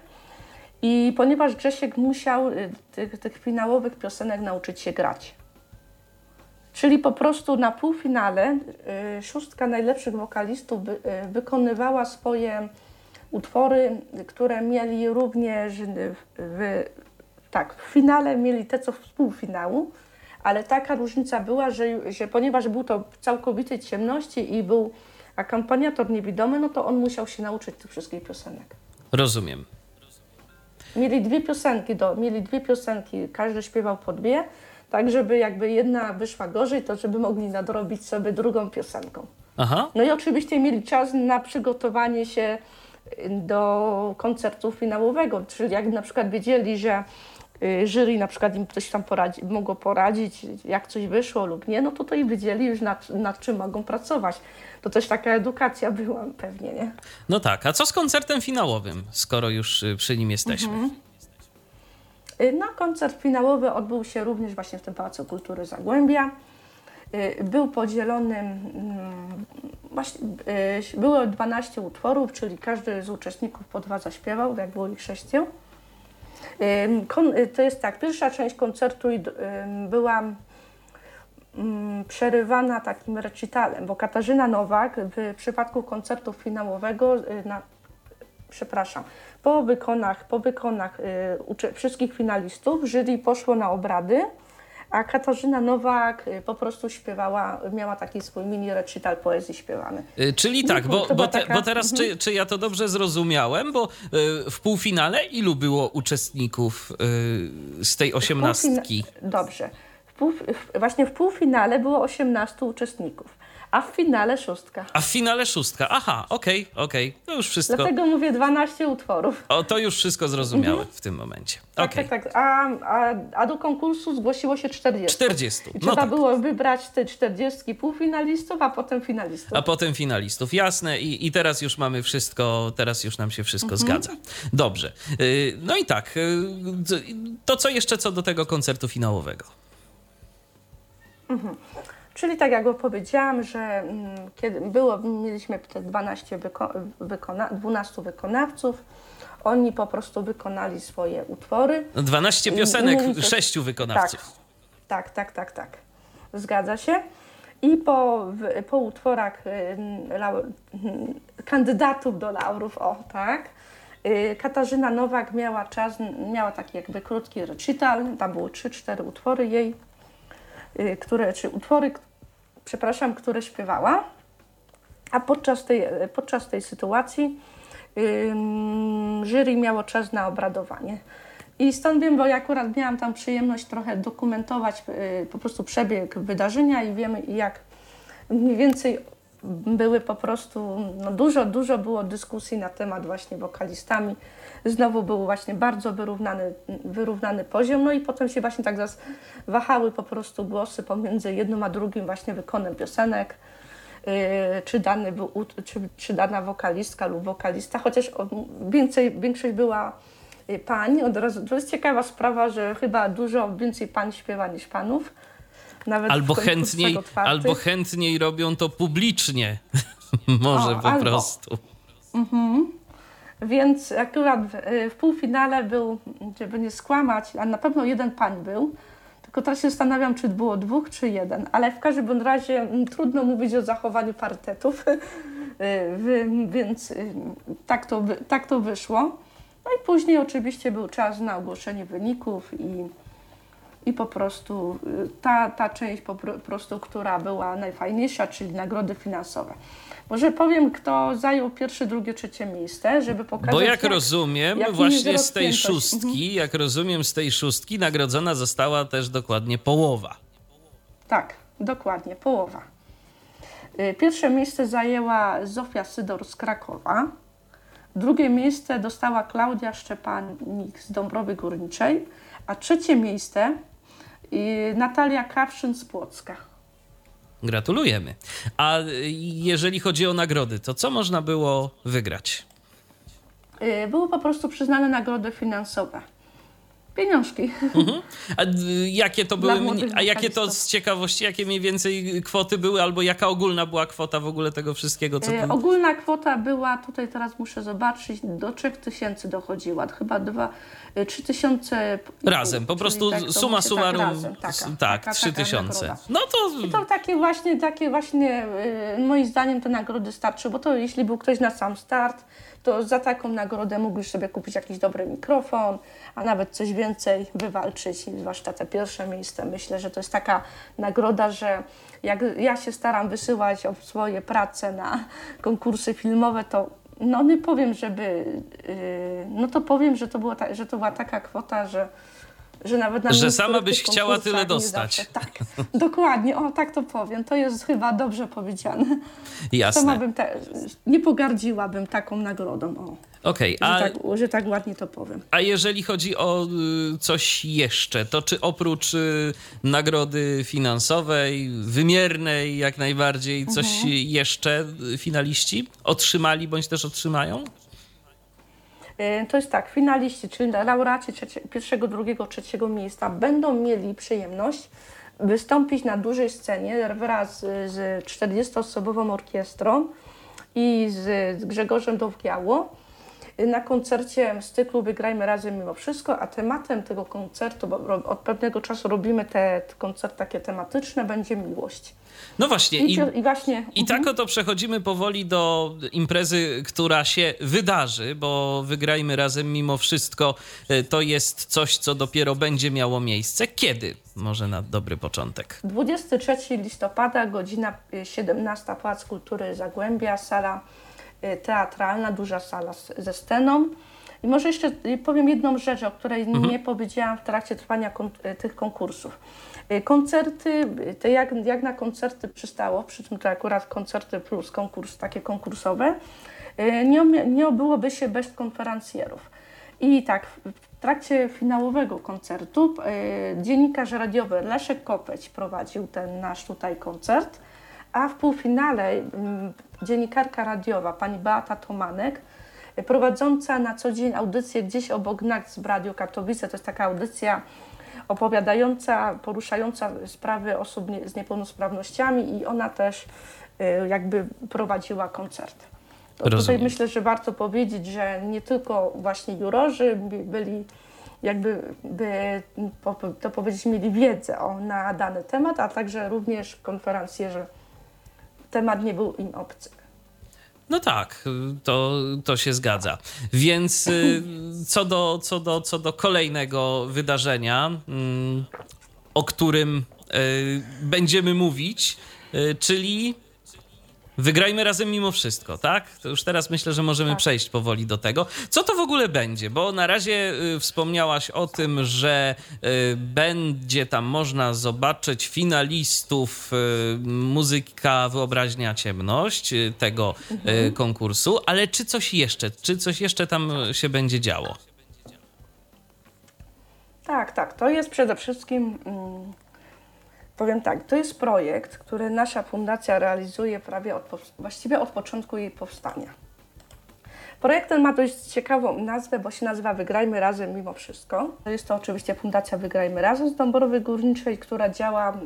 I ponieważ Grzesiek musiał y, tych, tych finałowych piosenek nauczyć się grać. Czyli po prostu na półfinale y, szóstka najlepszych wokalistów y, wykonywała swoje utwory, które mieli również w, tak, w finale mieli te, co w półfinału, ale taka różnica była, że, że ponieważ był to w całkowitej ciemności i był akompaniator niewidomy, no to on musiał się nauczyć tych wszystkich piosenek. Rozumiem. Mieli dwie piosenki, do, mieli dwie piosenki, każdy śpiewał po dwie, tak żeby jakby jedna wyszła gorzej, to żeby mogli nadrobić sobie drugą piosenką. Aha. No i oczywiście mieli czas na przygotowanie się do koncertu finałowego, czyli jak na przykład wiedzieli, że jury na przykład im coś tam poradzi, mogło poradzić, jak coś wyszło lub nie, no to to i wiedzieli już nad, nad czym mogą pracować. To też taka edukacja była pewnie, nie? No tak, a co z koncertem finałowym, skoro już y, przy nim jesteśmy? Mhm. Y, no, koncert finałowy odbył się również właśnie w tym Pałacu Kultury Zagłębia. Był podzielony, mm, właśnie, było 12 utworów, czyli każdy z uczestników po dwa zaśpiewał, jak było ich sześciu. Y, to jest tak, pierwsza część koncertu była mm, przerywana takim recitalem, bo Katarzyna Nowak w przypadku koncertu finałowego, y, na, przepraszam, po wykonach, po wykonach y, wszystkich finalistów jury poszło na obrady a Katarzyna Nowak y, po prostu śpiewała, miała taki swój mini recital poezji śpiewany. Y, czyli tak, bo, bo, te, taka... bo teraz czy, czy ja to dobrze zrozumiałem, bo y, w półfinale ilu było uczestników z tej osiemnastki? Dobrze. W pół, właśnie w półfinale było 18 uczestników a w finale szóstka. A w finale szóstka, aha, okej, okay, okej, okay. to już wszystko. Dlatego mówię 12 utworów. O, to już wszystko zrozumiałe mhm. w tym momencie. Tak, okay. tak, tak. A, a, a, do konkursu zgłosiło się 40. 40. I trzeba no tak. było wybrać te 40 półfinalistów, a potem finalistów. A potem finalistów, jasne. I, i teraz już mamy wszystko, teraz już nam się wszystko mhm. zgadza. Dobrze. Y, no i tak, y, to co jeszcze co do tego koncertu finałowego? Mhm. Czyli tak jak powiedziałam, że mm, kiedy było, mieliśmy te 12 wyko wykona 12 wykonawców, oni po prostu wykonali swoje utwory. 12 piosenek, I, 6 wykonawców. Tak, tak, tak, tak, tak. Zgadza się. I po, po utworach kandydatów do laurów, o tak, y, Katarzyna Nowak miała czas, miała taki jakby krótki recital, tam były 3-4 utwory jej, y, które, czy utwory, przepraszam, które śpiewała, a podczas tej, podczas tej sytuacji yy, jury miało czas na obradowanie. I stąd wiem, bo ja akurat miałam tam przyjemność trochę dokumentować yy, po prostu przebieg wydarzenia i wiemy jak mniej więcej były po prostu, no dużo, dużo było dyskusji na temat właśnie wokalistami. Znowu był właśnie bardzo wyrównany, wyrównany poziom, no i potem się właśnie tak wahały po prostu głosy pomiędzy jednym a drugim właśnie wykonem piosenek, yy, czy, dany był, czy, czy dana wokalistka lub wokalista, chociaż więcej, większość była y, pań. Od razu, to jest ciekawa sprawa, że chyba dużo więcej pań śpiewa niż panów. Nawet albo, chętniej, albo chętniej robią to publicznie. Może o, po albo. prostu. Mhm. Więc akurat w, w, półfinale był, żeby nie skłamać, a na pewno jeden pań był. Tylko teraz się zastanawiam, czy było dwóch, czy jeden. Ale w każdym razie m, trudno mówić o zachowaniu parytetów. Więc tak to, tak to wyszło. No i później oczywiście był czas na ogłoszenie wyników i i po prostu y, ta, ta część po prostu, która była najfajniejsza, czyli nagrody finansowe. Może powiem, kto zajął pierwsze, drugie, trzecie miejsce, żeby pokazać. Bo jak, jak rozumiem, jak właśnie z tej szóstki, mhm. jak rozumiem, z tej szóstki nagrodzona została też dokładnie połowa. Tak, dokładnie, połowa. Y, pierwsze miejsce zajęła Zofia Sydor z Krakowa. Drugie miejsce dostała Klaudia Szczepanik z Dąbrowy Górniczej, a trzecie miejsce i Natalia Krawszyn z Płocka. Gratulujemy. A jeżeli chodzi o nagrody, to co można było wygrać? Y, były po prostu przyznane nagrody finansowe pieniążki. Mhm. A jakie to były, a jakie to z ciekawości, jakie mniej więcej kwoty były, albo jaka ogólna była kwota w ogóle tego wszystkiego? Co e, ogólna kwota była, tutaj teraz muszę zobaczyć, do 3000 dochodziła, chyba 2, 3000. E, razem, po prostu tak, suma tak summarum, tak, razem, taka, tak, taka, 3000. No to... I to takie właśnie, takie właśnie, e, moim zdaniem te nagrody starczy, bo to jeśli był ktoś na sam start, to za taką nagrodę mógłbyś sobie kupić jakiś dobry mikrofon, a nawet coś więcej wywalczyć, zwłaszcza te pierwsze miejsce. Myślę, że to jest taka nagroda, że jak ja się staram wysyłać o swoje prace na konkursy filmowe, to no nie powiem, żeby, yy, no to powiem, że to, była ta, że to była taka kwota, że że nawet na Że sama byś chciała tyle dostać. Tak, dokładnie, o tak to powiem. To jest chyba dobrze powiedziane. Jasne. Sama bym te, nie pogardziłabym taką nagrodą. O. Okej, okay, a... Tak, że tak ładnie to powiem. A jeżeli chodzi o y, coś jeszcze, to czy oprócz y, nagrody finansowej, wymiernej jak najbardziej, coś mhm. jeszcze finaliści otrzymali bądź też otrzymają? E, to jest tak, finaliści, czyli laureaci pierwszego, drugiego, trzeciego miejsca będą mieli przyjemność wystąpić na dużej scenie wraz z 40-osobową orkiestrą i z Grzegorzem Dowgiało na koncercie z cyklu Wygrajmy Razem Mimo Wszystko, a tematem tego koncertu, bo od pewnego czasu robimy te koncerty takie tematyczne, będzie miłość. No właśnie. I, i, właśnie, i tak oto przechodzimy powoli do imprezy, która się wydarzy, bo wygrajmy razem mimo wszystko. E, to jest coś, co dopiero będzie miało miejsce. Kiedy? Może na dobry początek. 23 listopada, godzina 17, Pałac Kultury Zagłębia, sala teatralna, duża sala ze sceną. I może jeszcze powiem jedną rzecz, o której mhm. nie powiedziałam w trakcie trwania kon e, tych konkursów. Y, koncerty, to jak, jak na koncerty przystało, przy czym to akurat koncerty plus konkurs, takie konkursowe, y, nie, nie obyłoby się bez konferencjerów. I tak, w trakcie finałowego koncertu y, dziennikarz radiowy Leszek Kopeć prowadził ten nasz tutaj koncert, a w półfinale dziennikarka radiowa pani Beata Tomanek, prowadząca na co dzień audycję gdzieś obok nas w Radio Katowice, to jest taka audycja opowiadająca, poruszająca sprawy osób z niepełnosprawnościami i ona też y, jakby prowadziła koncert. Tutaj myślę, że warto powiedzieć, że nie tylko właśnie jurorzy byli jakby by, to powiedzieć, mieli wiedzę o, na dany temat, a także również konferencjerze. Temat nie był im obcy. No tak, to, to się zgadza. Więc y, co do, co, do, co do kolejnego wydarzenia, mm, o którym y, będziemy mówić, y, czyli Wygrajmy razem mimo wszystko, tak? To już teraz myślę, że możemy tak. przejść powoli do tego. Co to w ogóle będzie? Bo na razie y, wspomniałaś o tym, że y, będzie tam można zobaczyć finalistów y, muzyka Wyobraźnia Ciemność y, tego y, mhm. konkursu, ale czy coś jeszcze? Czy coś jeszcze tam się będzie działo? Tak, tak. To jest przede wszystkim. Mm, Powiem tak, to jest projekt, który nasza fundacja realizuje prawie od, właściwie od początku jej powstania. Projekt ten ma dość ciekawą nazwę, bo się nazywa Wygrajmy Razem mimo wszystko. Jest to oczywiście Fundacja Wygrajmy Razem z Dąbrowy Górniczej, która działa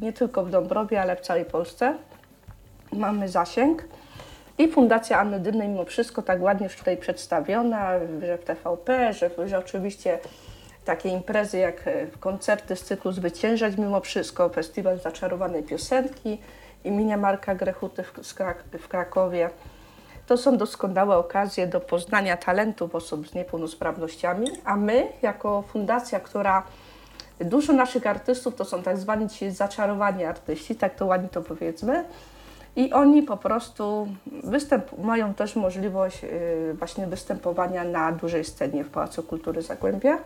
nie tylko w Dąbrowie, ale w całej Polsce. Mamy zasięg. I Fundacja Anny Dymnej mimo wszystko tak ładnie już tutaj przedstawiona, że w TVP, że, że oczywiście takie imprezy jak e, koncerty z cyklu Zwyciężać mimo wszystko, festiwal zaczarowanej piosenki imienia Marka Grechuty w, Krak w Krakowie. To są doskonałe okazje do poznania talentów osób z niepełnosprawnościami, a my jako fundacja, która dużo naszych artystów to są tak zwani ci zaczarowani artyści, tak to ładnie to powiedzmy, i oni po prostu występ, mają też możliwość yy, właśnie występowania na dużej scenie w Pałacu Kultury Zagłębia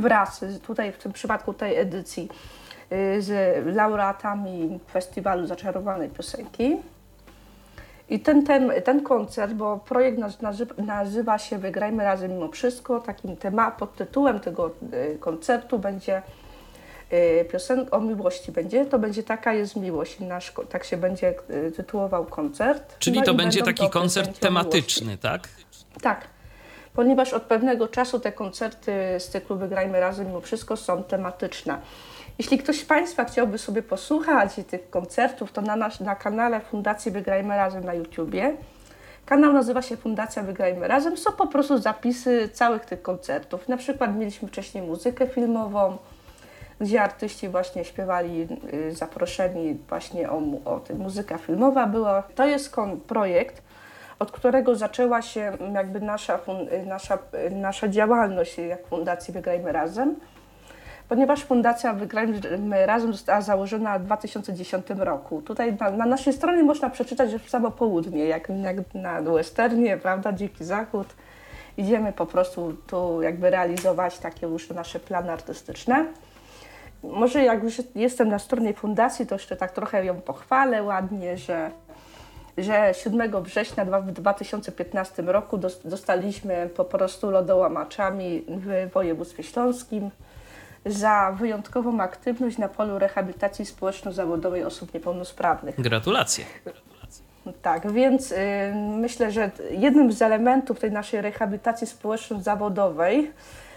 wraz, tutaj w tym przypadku tej edycji, y, z laureatami Festiwalu Zaczarowanej Piosenki. I ten, ten, ten koncert, bo projekt nazywa się Wygrajmy razem mimo wszystko, takim temat, pod tytułem tego y, koncertu będzie y, piosenka o miłości będzie, to będzie Taka jest miłość, nasz, tak się będzie tytułował koncert. Czyli no to będzie taki koncert tematyczny, tak? Tak ponieważ od pewnego czasu te koncerty z cyklu Wygrajmy Razem mimo wszystko są tematyczne. Jeśli ktoś z Państwa chciałby sobie posłuchać tych koncertów, to na, nasz, na kanale Fundacji Wygrajmy Razem na YouTubie, kanał nazywa się Fundacja Wygrajmy Razem, są po prostu zapisy całych tych koncertów. Na przykład mieliśmy wcześniej muzykę filmową, gdzie artyści właśnie śpiewali y, zaproszeni właśnie o, o muzyka filmowa była. To jest projekt, od którego zaczęła się jakby nasza, nasza, nasza działalność jak Fundacji Wygrajmy Razem, ponieważ Fundacja Wygrajmy Razem została założona w 2010 roku. Tutaj na, na naszej stronie można przeczytać, że w samo południe, jak, jak na westernie, prawda, Dziki Zachód. Idziemy po prostu tu jakby realizować takie już nasze plany artystyczne. Może jak już jestem na stronie fundacji, to jeszcze tak trochę ją pochwalę ładnie, że że 7 września w 2015 roku dostaliśmy po prostu lodołamaczami w województwie śląskim za wyjątkową aktywność na polu rehabilitacji społeczno-zawodowej osób niepełnosprawnych. Gratulacje. Tak, więc y, myślę, że jednym z elementów tej naszej rehabilitacji społeczno-zawodowej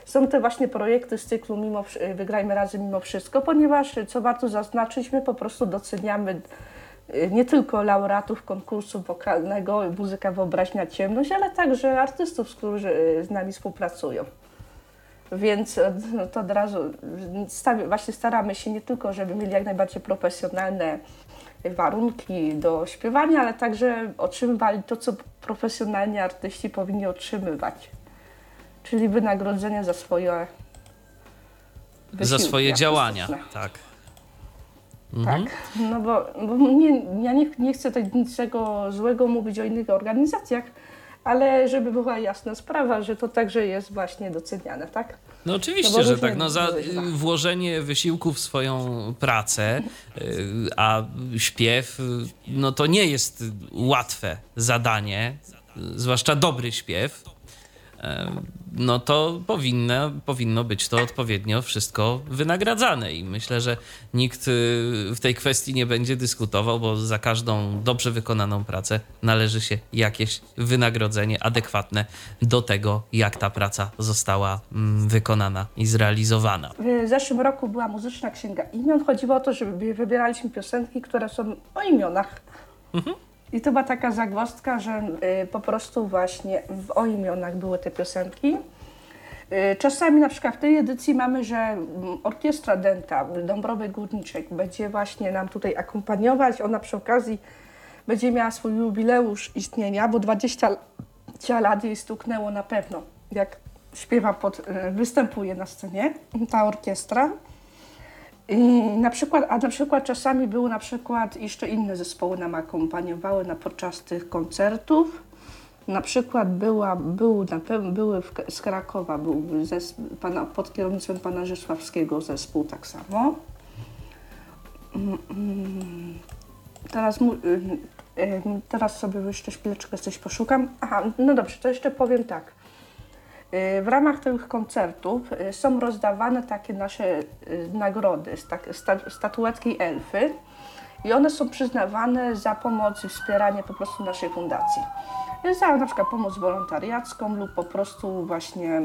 są te właśnie projekty z cyklu mimo, Wygrajmy Razem Mimo Wszystko, ponieważ, co warto zaznaczyć, my po prostu doceniamy Y, nie tylko laureatów konkursu wokalnego Muzyka Wyobraźnia Ciemność, ale także artystów, którzy y, z nami współpracują. Więc y, no, to od razu właśnie staramy się nie tylko, żeby mieli jak najbardziej profesjonalne warunki do śpiewania, ale także otrzymywali to, co profesjonalni artyści powinni otrzymywać. Czyli wynagrodzenie za swoje Za swoje działania, tak. Mhm. Tak, no bo, bo nie, ja nie, nie chcę tutaj niczego złego mówić o innych organizacjach, ale żeby była jasna sprawa, że to także jest właśnie doceniane, tak? No oczywiście, no że tak. No za włożenie wysiłku w swoją pracę, y, a śpiew, no to nie jest łatwe zadanie, zwłaszcza dobry śpiew no to powinno, powinno być to odpowiednio wszystko wynagradzane. I myślę, że nikt y, w tej kwestii nie będzie dyskutował, bo za każdą dobrze wykonaną pracę należy się jakieś wynagrodzenie adekwatne do tego, jak ta praca została mm, wykonana i zrealizowana. W zeszłym roku była muzyczna księga imion. Chodziło o to, żeby wybieraliśmy piosenki, które są o imionach. Mhm. I to była taka zagwozdka, że y, po prostu właśnie w o imionach były te piosenki. Y, czasami na przykład w tej edycji mamy, że mm, orkiestra Denta Dąbrowy Górniczek będzie właśnie nam tutaj akompaniować. Ona przy okazji będzie miała swój jubileusz istnienia, bo 20 lat jej stuknęło na pewno, jak śpiewa, pod, y, występuje na scenie ta orkiestra. I na przykład, a na przykład czasami były na przykład jeszcze inne zespoły nam akompaniowały na podczas tych koncertów. Na przykład była, był, na pewno, były w, z Krakowa, był zespół, pana, pod kierownictwem pana Rzeszławskiego zespół tak samo. Teraz, teraz sobie jeszcze chwileczkę coś poszukam. Aha, no dobrze, to jeszcze powiem tak. Y, W ramach tych koncertów y, są rozdawane takie nasze y, nagrody, sta- statuetki elfy i one są przyznawane za pomoc i wspieranie po prostu naszej fundacji. Za na przykład pomoc wolontariacką lub po prostu właśnie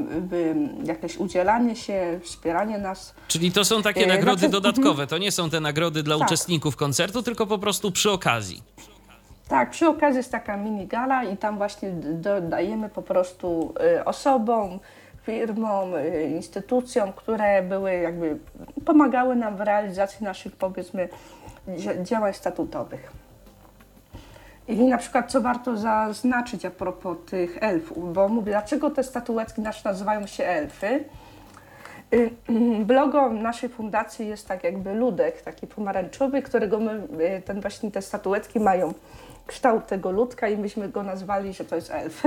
jakieś udzielanie się, wspieranie nas. Czyli to są takie nagrody znaczy- dodatkowe, to nie są te nagrody dla Tak. uczestników koncertu, tylko po prostu przy okazji. Tak, przy okazji jest taka mini gala i tam właśnie dodajemy po prostu y, osobom, firmom, y, instytucjom, które były jakby pomagały nam w realizacji naszych powiedzmy dzia- działań statutowych. I na przykład co warto zaznaczyć a propos tych elfów, bo mówię, dlaczego te statuetki nasze nazywają się elfy? Y, Logo naszej fundacji jest tak jakby ludek, taki pomarańczowy, którego my, ten właśnie te statuetki mają kształt tego ludka i myśmy go nazwali, że to jest elf.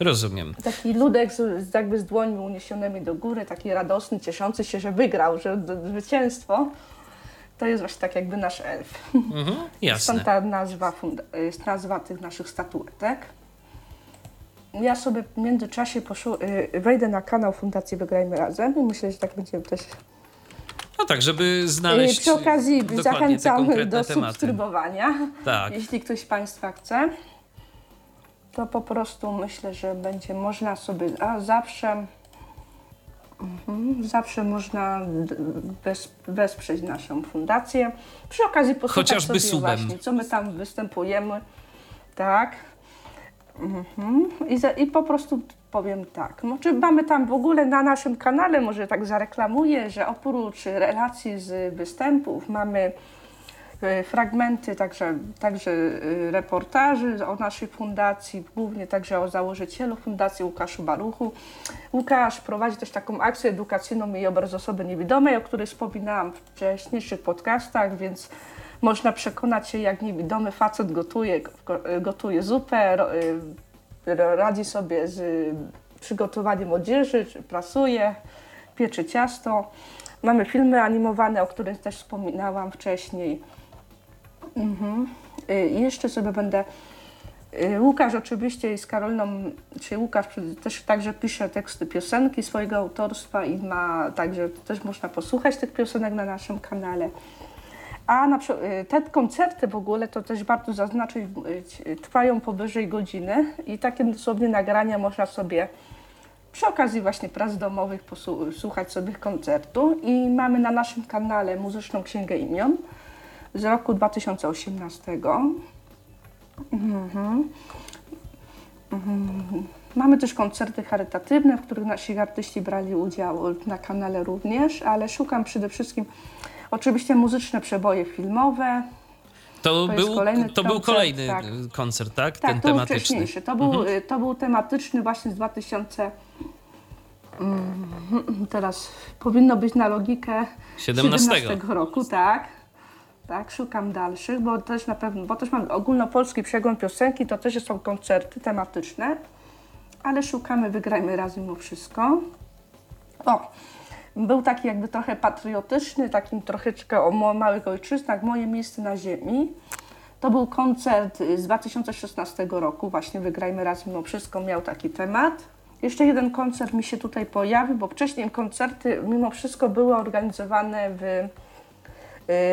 Rozumiem. Taki ludek z, jakby z dłońmi uniesionymi do góry, taki radosny, cieszący się, że wygrał, że zwycięstwo. To jest właśnie tak jakby nasz elf. Mhm, jasne. Stąd ta nazwa, jest nazwa tych naszych statuetek. Ja sobie w międzyczasie y, wejdę na kanał Fundacji Wygrajmy Razem i myślę, że tak będziemy też No tak, żeby znaleźć Przy okazji zachęcamy do tematy. subskrybowania. Tak. Jeśli ktoś z Państwa chce, to po prostu myślę, że będzie można sobie, a zawsze, mhm, zawsze można wes, wesprzeć naszą fundację. Przy okazji posłuchać Chociażby sobie subem. właśnie, co my tam występujemy. Tak. Mhm. I, za, I po prostu powiem tak, może mamy tam w ogóle na naszym kanale, może tak zareklamuję, że oprócz relacji z występów mamy e, fragmenty także, także e, reportaży o naszej fundacji, głównie także o założycielu fundacji Łukaszu Baluchu. Łukasz prowadzi też taką akcję edukacyjną i obraz osoby niewidomej, o której wspominałam w wcześniejszych podcastach, więc można przekonać się, jak niewidomy facet gotuje, go- gotuje zupę, ro- radzi sobie z przygotowaniem odzieży, czy prasuje, pieczy ciasto. Mamy filmy animowane, o których też wspominałam wcześniej. Mhm. Y, I jeszcze sobie będę. y, Łukasz oczywiście z Karoliną, czy Łukasz też także pisze teksty piosenki swojego autorstwa i ma także też można posłuchać tych piosenek na naszym kanale. A na przykład y, te koncerty w ogóle, to też warto zaznaczyć, y, trwają powyżej godziny i takie dosłownie nagrania można sobie przy okazji właśnie prac domowych posłuchać sobie koncertu i mamy na naszym kanale Muzyczną Księgę Imion z roku 2018. Mhm. Mhm. Mamy też koncerty charytatywne, w których nasi artyści brali udział na kanale również, ale szukam przede wszystkim oczywiście muzyczne przeboje filmowe. To, To był, kolejny to był koncert, kolejny tak. koncert, tak? Tak, Ten to był tematyczny. wcześniejszy. To był, y, to był tematyczny właśnie z 2000. Mm, teraz powinno być na logikę 17. roku, tak. Tak, szukam dalszych, bo też na pewno, bo też mam ogólnopolski przegląd piosenki, to też są koncerty tematyczne, ale szukamy, wygrajmy razem mimo wszystko. O, był taki jakby trochę patriotyczny, takim troszeczkę o małych ojczyznach, moje miejsce na ziemi. To był koncert z 2016 roku, właśnie Wygrajmy Raz Mimo Wszystko miał taki temat. Jeszcze jeden koncert mi się tutaj pojawił, bo wcześniej koncerty mimo wszystko były organizowane w,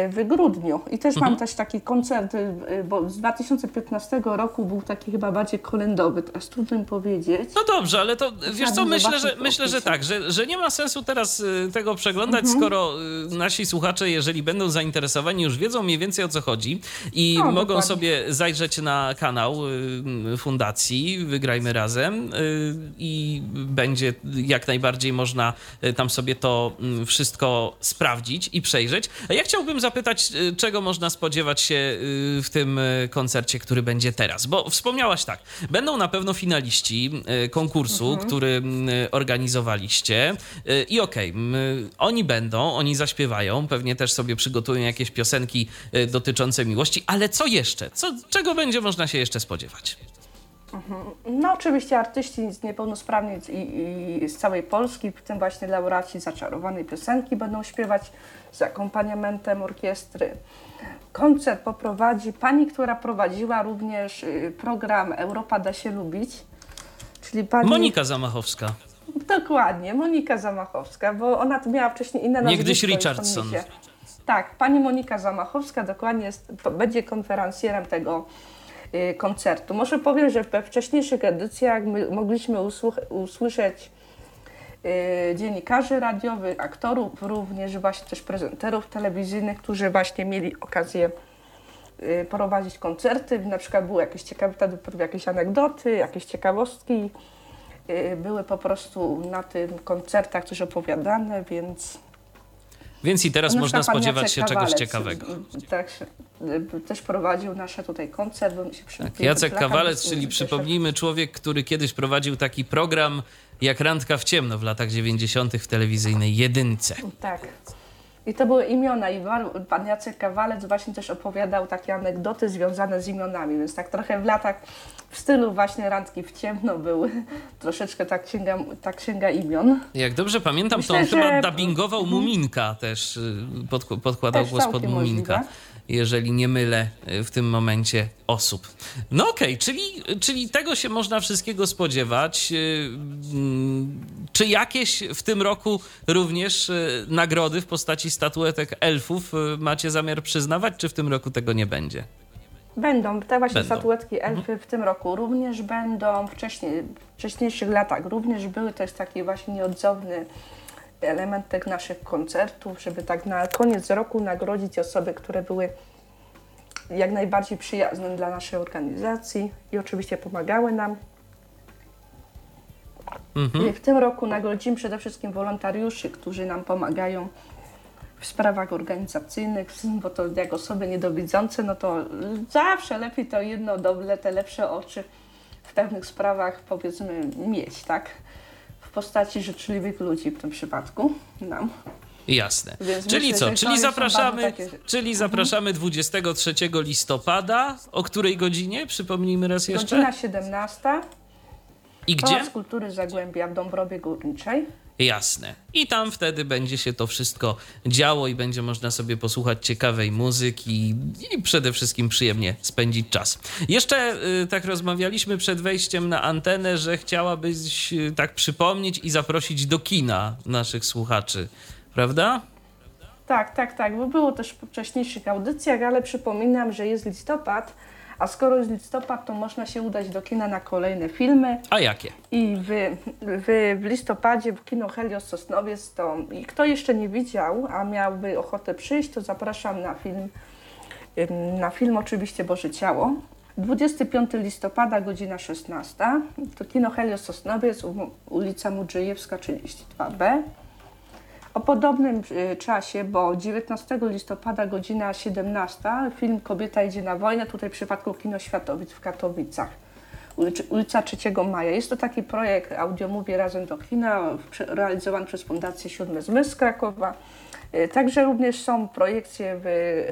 w grudniu. I też mam też taki koncert, y, bo z 2015 roku był taki chyba bardziej kolędowy, teraz trudno mi powiedzieć. No dobrze, ale to wiesz co, myślę, że, myślę, że tak, że, że nie ma sensu teraz y, tego przeglądać, Mhm. skoro y, nasi słuchacze, jeżeli będą zainteresowani, już wiedzą mniej więcej o co chodzi i No, mogą dokładnie. sobie zajrzeć na kanał y, fundacji Wygrajmy Razem y, i będzie jak najbardziej można y, tam sobie to mm, wszystko sprawdzić i przejrzeć. A ja chciałbym chciałbym zapytać, y, czego można spodziewać się y, w tym y, koncercie, który będzie teraz? Bo wspomniałaś tak, będą na pewno finaliści konkursu, mhm. który organizowaliście i okej, okay, oni będą, oni zaśpiewają, pewnie też sobie przygotują jakieś piosenki dotyczące miłości, ale co jeszcze? Co, czego będzie można się jeszcze spodziewać? Mhm. No oczywiście artyści z niepełnosprawni i, i, z całej Polski, w tym właśnie laureaci zaczarowanej piosenki będą śpiewać z akompaniamentem orkiestry. Koncert poprowadzi pani, która prowadziła również y, program Europa da się lubić, czyli pani... Monika Zamachowska. Dokładnie, Monika Zamachowska, bo ona miała wcześniej inne nazwisko. Niegdyś Richardson. Tak, pani Monika Zamachowska dokładnie jest, będzie konferencjerem tego Y, koncertu. Może powiem, że we wcześniejszych edycjach mogliśmy usłyszeć dziennikarzy radiowych, aktorów również, właśnie też prezenterów telewizyjnych, którzy właśnie mieli okazję y, prowadzić koncerty. Na przykład były jakieś ciekawe, wtedy jakieś anegdoty, jakieś ciekawostki. Były po prostu na tym koncertach coś opowiadane, więc więc i teraz można spodziewać się czegoś ciekawego. Tak, też prowadził nasze tutaj koncert. Tak, Jacek Kawalec, czyli przypomnijmy człowiek, który kiedyś prowadził taki program jak Randka w ciemno w latach 90. w telewizyjnej jedynce. Tak. I to były imiona i pan Jacek Kawalec właśnie też opowiadał takie anegdoty związane z imionami, więc tak trochę w latach w stylu właśnie randki w ciemno były troszeczkę ta księga, ta księga imion. Jak dobrze pamiętam, Myślę, to on że... chyba dubbingował mhm. Muminka też, y, pod, podkładał też głos pod Muminka. Możliwe jeżeli nie mylę y, w tym momencie osób. No okej, okay, czyli, czyli tego się można wszystkiego spodziewać. Y, mm, czy jakieś w tym roku również nagrody w postaci statuetek elfów macie zamiar przyznawać, czy w tym roku tego nie będzie? Będą, te właśnie będą. statuetki elfy mhm. w tym roku również będą, wcześniej, w wcześniejszych latach również były, to jest taki właśnie nieodzowny element tych naszych koncertów, żeby tak na koniec roku nagrodzić osoby, które były jak najbardziej przyjazne dla naszej organizacji i oczywiście pomagały nam. Mhm. W tym roku nagrodzimy przede wszystkim wolontariuszy, którzy nam pomagają w sprawach organizacyjnych, bo to jak osoby niedowidzące, no to zawsze lepiej to jedno dobre, te lepsze oczy w pewnych sprawach powiedzmy mieć, tak? Postaci życzliwych ludzi w tym przypadku nam. Jasne. Więc czyli myślę, co? Czyli zapraszamy, takie... czyli mhm. zapraszamy 23 listopada. O której godzinie? Przypomnijmy raz jeszcze. Godzina 17. I gdzie? Pałac Kultury Zagłębia w Dąbrowie Górniczej. Jasne. I tam wtedy będzie się to wszystko działo i będzie można sobie posłuchać ciekawej muzyki i przede wszystkim przyjemnie spędzić czas. Jeszcze y, tak rozmawialiśmy przed wejściem na antenę, że chciałabyś y, tak przypomnieć i zaprosić do kina naszych słuchaczy, prawda? Tak, tak, tak, bo było też w wcześniejszych audycjach, ale przypominam, że jest listopad a skoro jest listopad, to można się udać do kina na kolejne filmy. A jakie? I w, w, w listopadzie w kino Helios Sosnowiec to i kto jeszcze nie widział, a miałby ochotę przyjść, to zapraszam na film, na film oczywiście Boże Ciało. 25 listopada, godzina 16. To kino Helios Sosnowiec, ulica Mudrzejewska 32B. O podobnym y, czasie, bo 19 listopada godzina 17 film Kobieta idzie na wojnę, tutaj w przypadku Kino Światowic w Katowicach, ulica 3 Maja. Jest to taki projekt Audio Mówię Razem do Kina, realizowany przez Fundację Siódmy Zmysł z Krakowa. Y, także również są projekcje w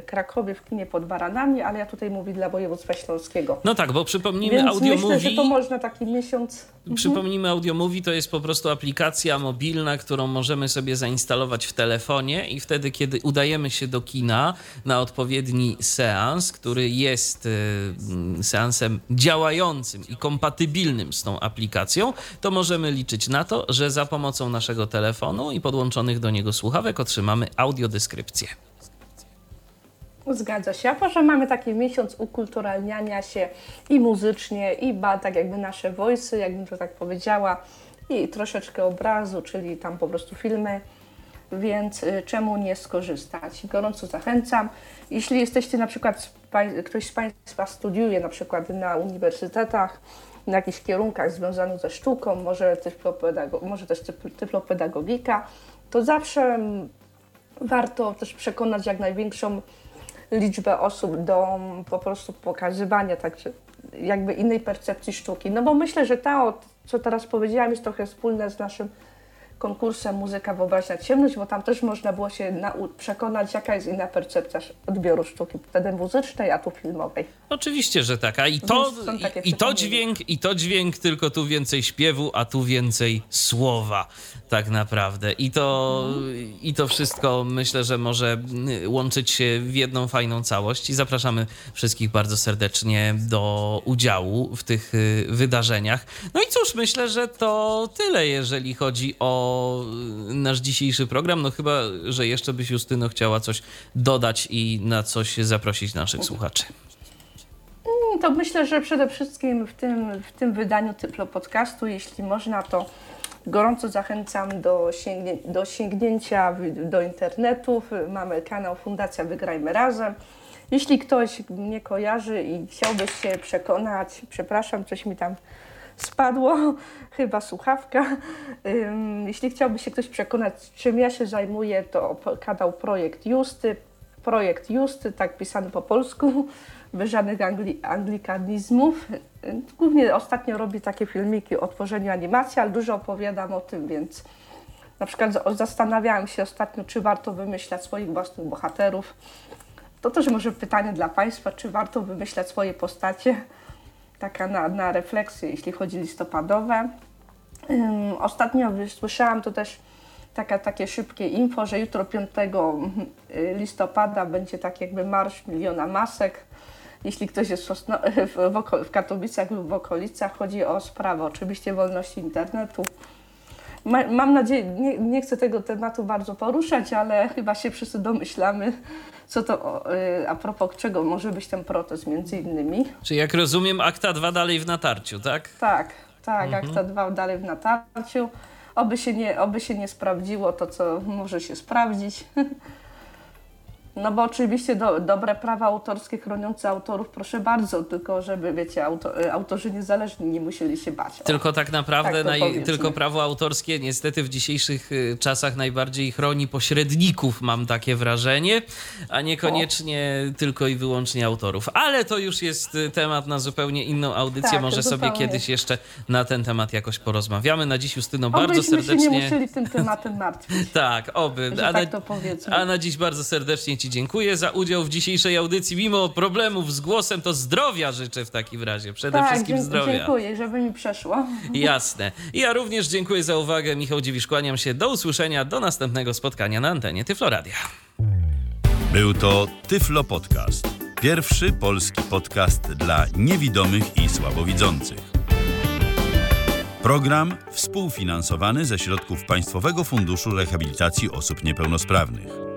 Krakowie w kinie pod Baranami, ale ja tutaj mówię dla województwa śląskiego. No tak, bo przypomnijmy Więc Audio myślę, że to można taki miesiąc... Mhm. Przypomnijmy Audio Movie to jest po prostu aplikacja mobilna, którą możemy sobie zainstalować w telefonie i wtedy, kiedy udajemy się do kina na odpowiedni seans, który jest y, seansem działającym i kompatybilnym z tą aplikacją, to możemy liczyć na to, że za pomocą naszego telefonu i podłączonych do niego słuchawek otrzymamy audiodeskrypcję. Zgadza się. A może mamy taki miesiąc ukulturalniania się i muzycznie, i ba, tak jakby nasze voice, jakbym to tak powiedziała, i troszeczkę obrazu, czyli tam po prostu filmy, więc y, czemu nie skorzystać? Gorąco zachęcam. Jeśli jesteście na przykład, ktoś z Państwa studiuje na przykład na uniwersytetach, na jakichś kierunkach związanych ze sztuką, może, może też tyflopedagogika, to zawsze warto też przekonać jak największą liczbę osób do po prostu pokazywania także jakby innej percepcji sztuki. No bo myślę, że to, co teraz powiedziałam, jest trochę wspólne z naszym konkursem Muzyka Wyobraźnia Ciemność, bo tam też można było się przekonać, jaka jest inna percepcja odbioru sztuki, wtedy muzycznej, a tu filmowej. Oczywiście, że tak. A i to, i, i, to dźwięk, i to dźwięk, tylko tu więcej śpiewu, a tu więcej słowa tak naprawdę. I to, i to wszystko myślę, że może łączyć się w jedną fajną całość i zapraszamy wszystkich bardzo serdecznie do udziału w tych y, wydarzeniach. No i cóż, myślę, że to tyle, jeżeli chodzi o nasz dzisiejszy program. No chyba, że jeszcze byś Justyno chciała coś dodać i na coś zaprosić naszych słuchaczy. Mm, to myślę, że przede wszystkim w tym, w tym wydaniu Typlo Podcastu, jeśli można, to gorąco zachęcam do, sięgnię, do sięgnięcia do internetu. Mamy kanał Fundacja Wygrajmy Razem. Jeśli ktoś mnie kojarzy i chciałby się przekonać, przepraszam, coś mi tam spadło, chyba słuchawka. Jeśli chciałby się ktoś przekonać, czym ja się zajmuję, to kanał Projekt Justy. Projekt Justy, tak pisany po polsku, bez żadnych angli anglikanizmów. Głównie ostatnio robię takie filmiki o tworzeniu animacji, ale dużo opowiadam o tym, więc na przykład zastanawiałam się ostatnio, czy warto wymyślać swoich własnych bohaterów. To też może pytanie dla Państwa, czy warto wymyślać swoje postacie taka na, na refleksję, jeśli chodzi listopadowe. Ostatnio słyszałam to też taka, takie szybkie info, że jutro 5 y, listopada będzie tak jakby Marsz Miliona Masek. Jeśli ktoś jest w, w, w Katowicach lub w okolicach, chodzi o sprawę oczywiście wolności internetu. Ma, mam nadzieję, nie, nie chcę tego tematu bardzo poruszać, ale chyba się wszyscy domyślamy, co to, y, a propos czego może być ten protest między innymi. Czy jak rozumiem, akta 2 dalej w natarciu, tak? Tak, tak, mhm. akta 2 dalej w natarciu. Oby się, nie, oby się nie sprawdziło to, co może się sprawdzić. No bo oczywiście do, dobre prawa autorskie chroniące autorów, proszę bardzo, tylko żeby, wiecie, auto, y, autorzy niezależni nie musieli się bać. Tylko tak naprawdę, tak naj, tylko prawo autorskie niestety w dzisiejszych y, czasach najbardziej chroni pośredników, mam takie wrażenie, a niekoniecznie o. tylko i wyłącznie autorów. Ale to już jest y, temat na zupełnie inną audycję. Tak, Może sobie kiedyś jeszcze na ten temat jakoś porozmawiamy. Na dziś, Justyno, bardzo serdecznie... się nie musieli tym tematem martwić. tak, oby. a, tak to powiedzmy. a na dziś bardzo serdecznie Ci dziękuję za udział w dzisiejszej audycji. Mimo problemów z głosem, to zdrowia życzę w takim razie. Przede tak, wszystkim zdrowia. Dziękuję, żeby mi przeszło. Jasne. Ja również dziękuję za uwagę. Michał Dziwisz, kłaniam się. Do usłyszenia, do następnego spotkania na antenie Tyfloradia. Był to Tyflo Podcast. Pierwszy polski podcast dla niewidomych i słabowidzących. Program współfinansowany ze środków Państwowego Funduszu Rehabilitacji Osób Niepełnosprawnych.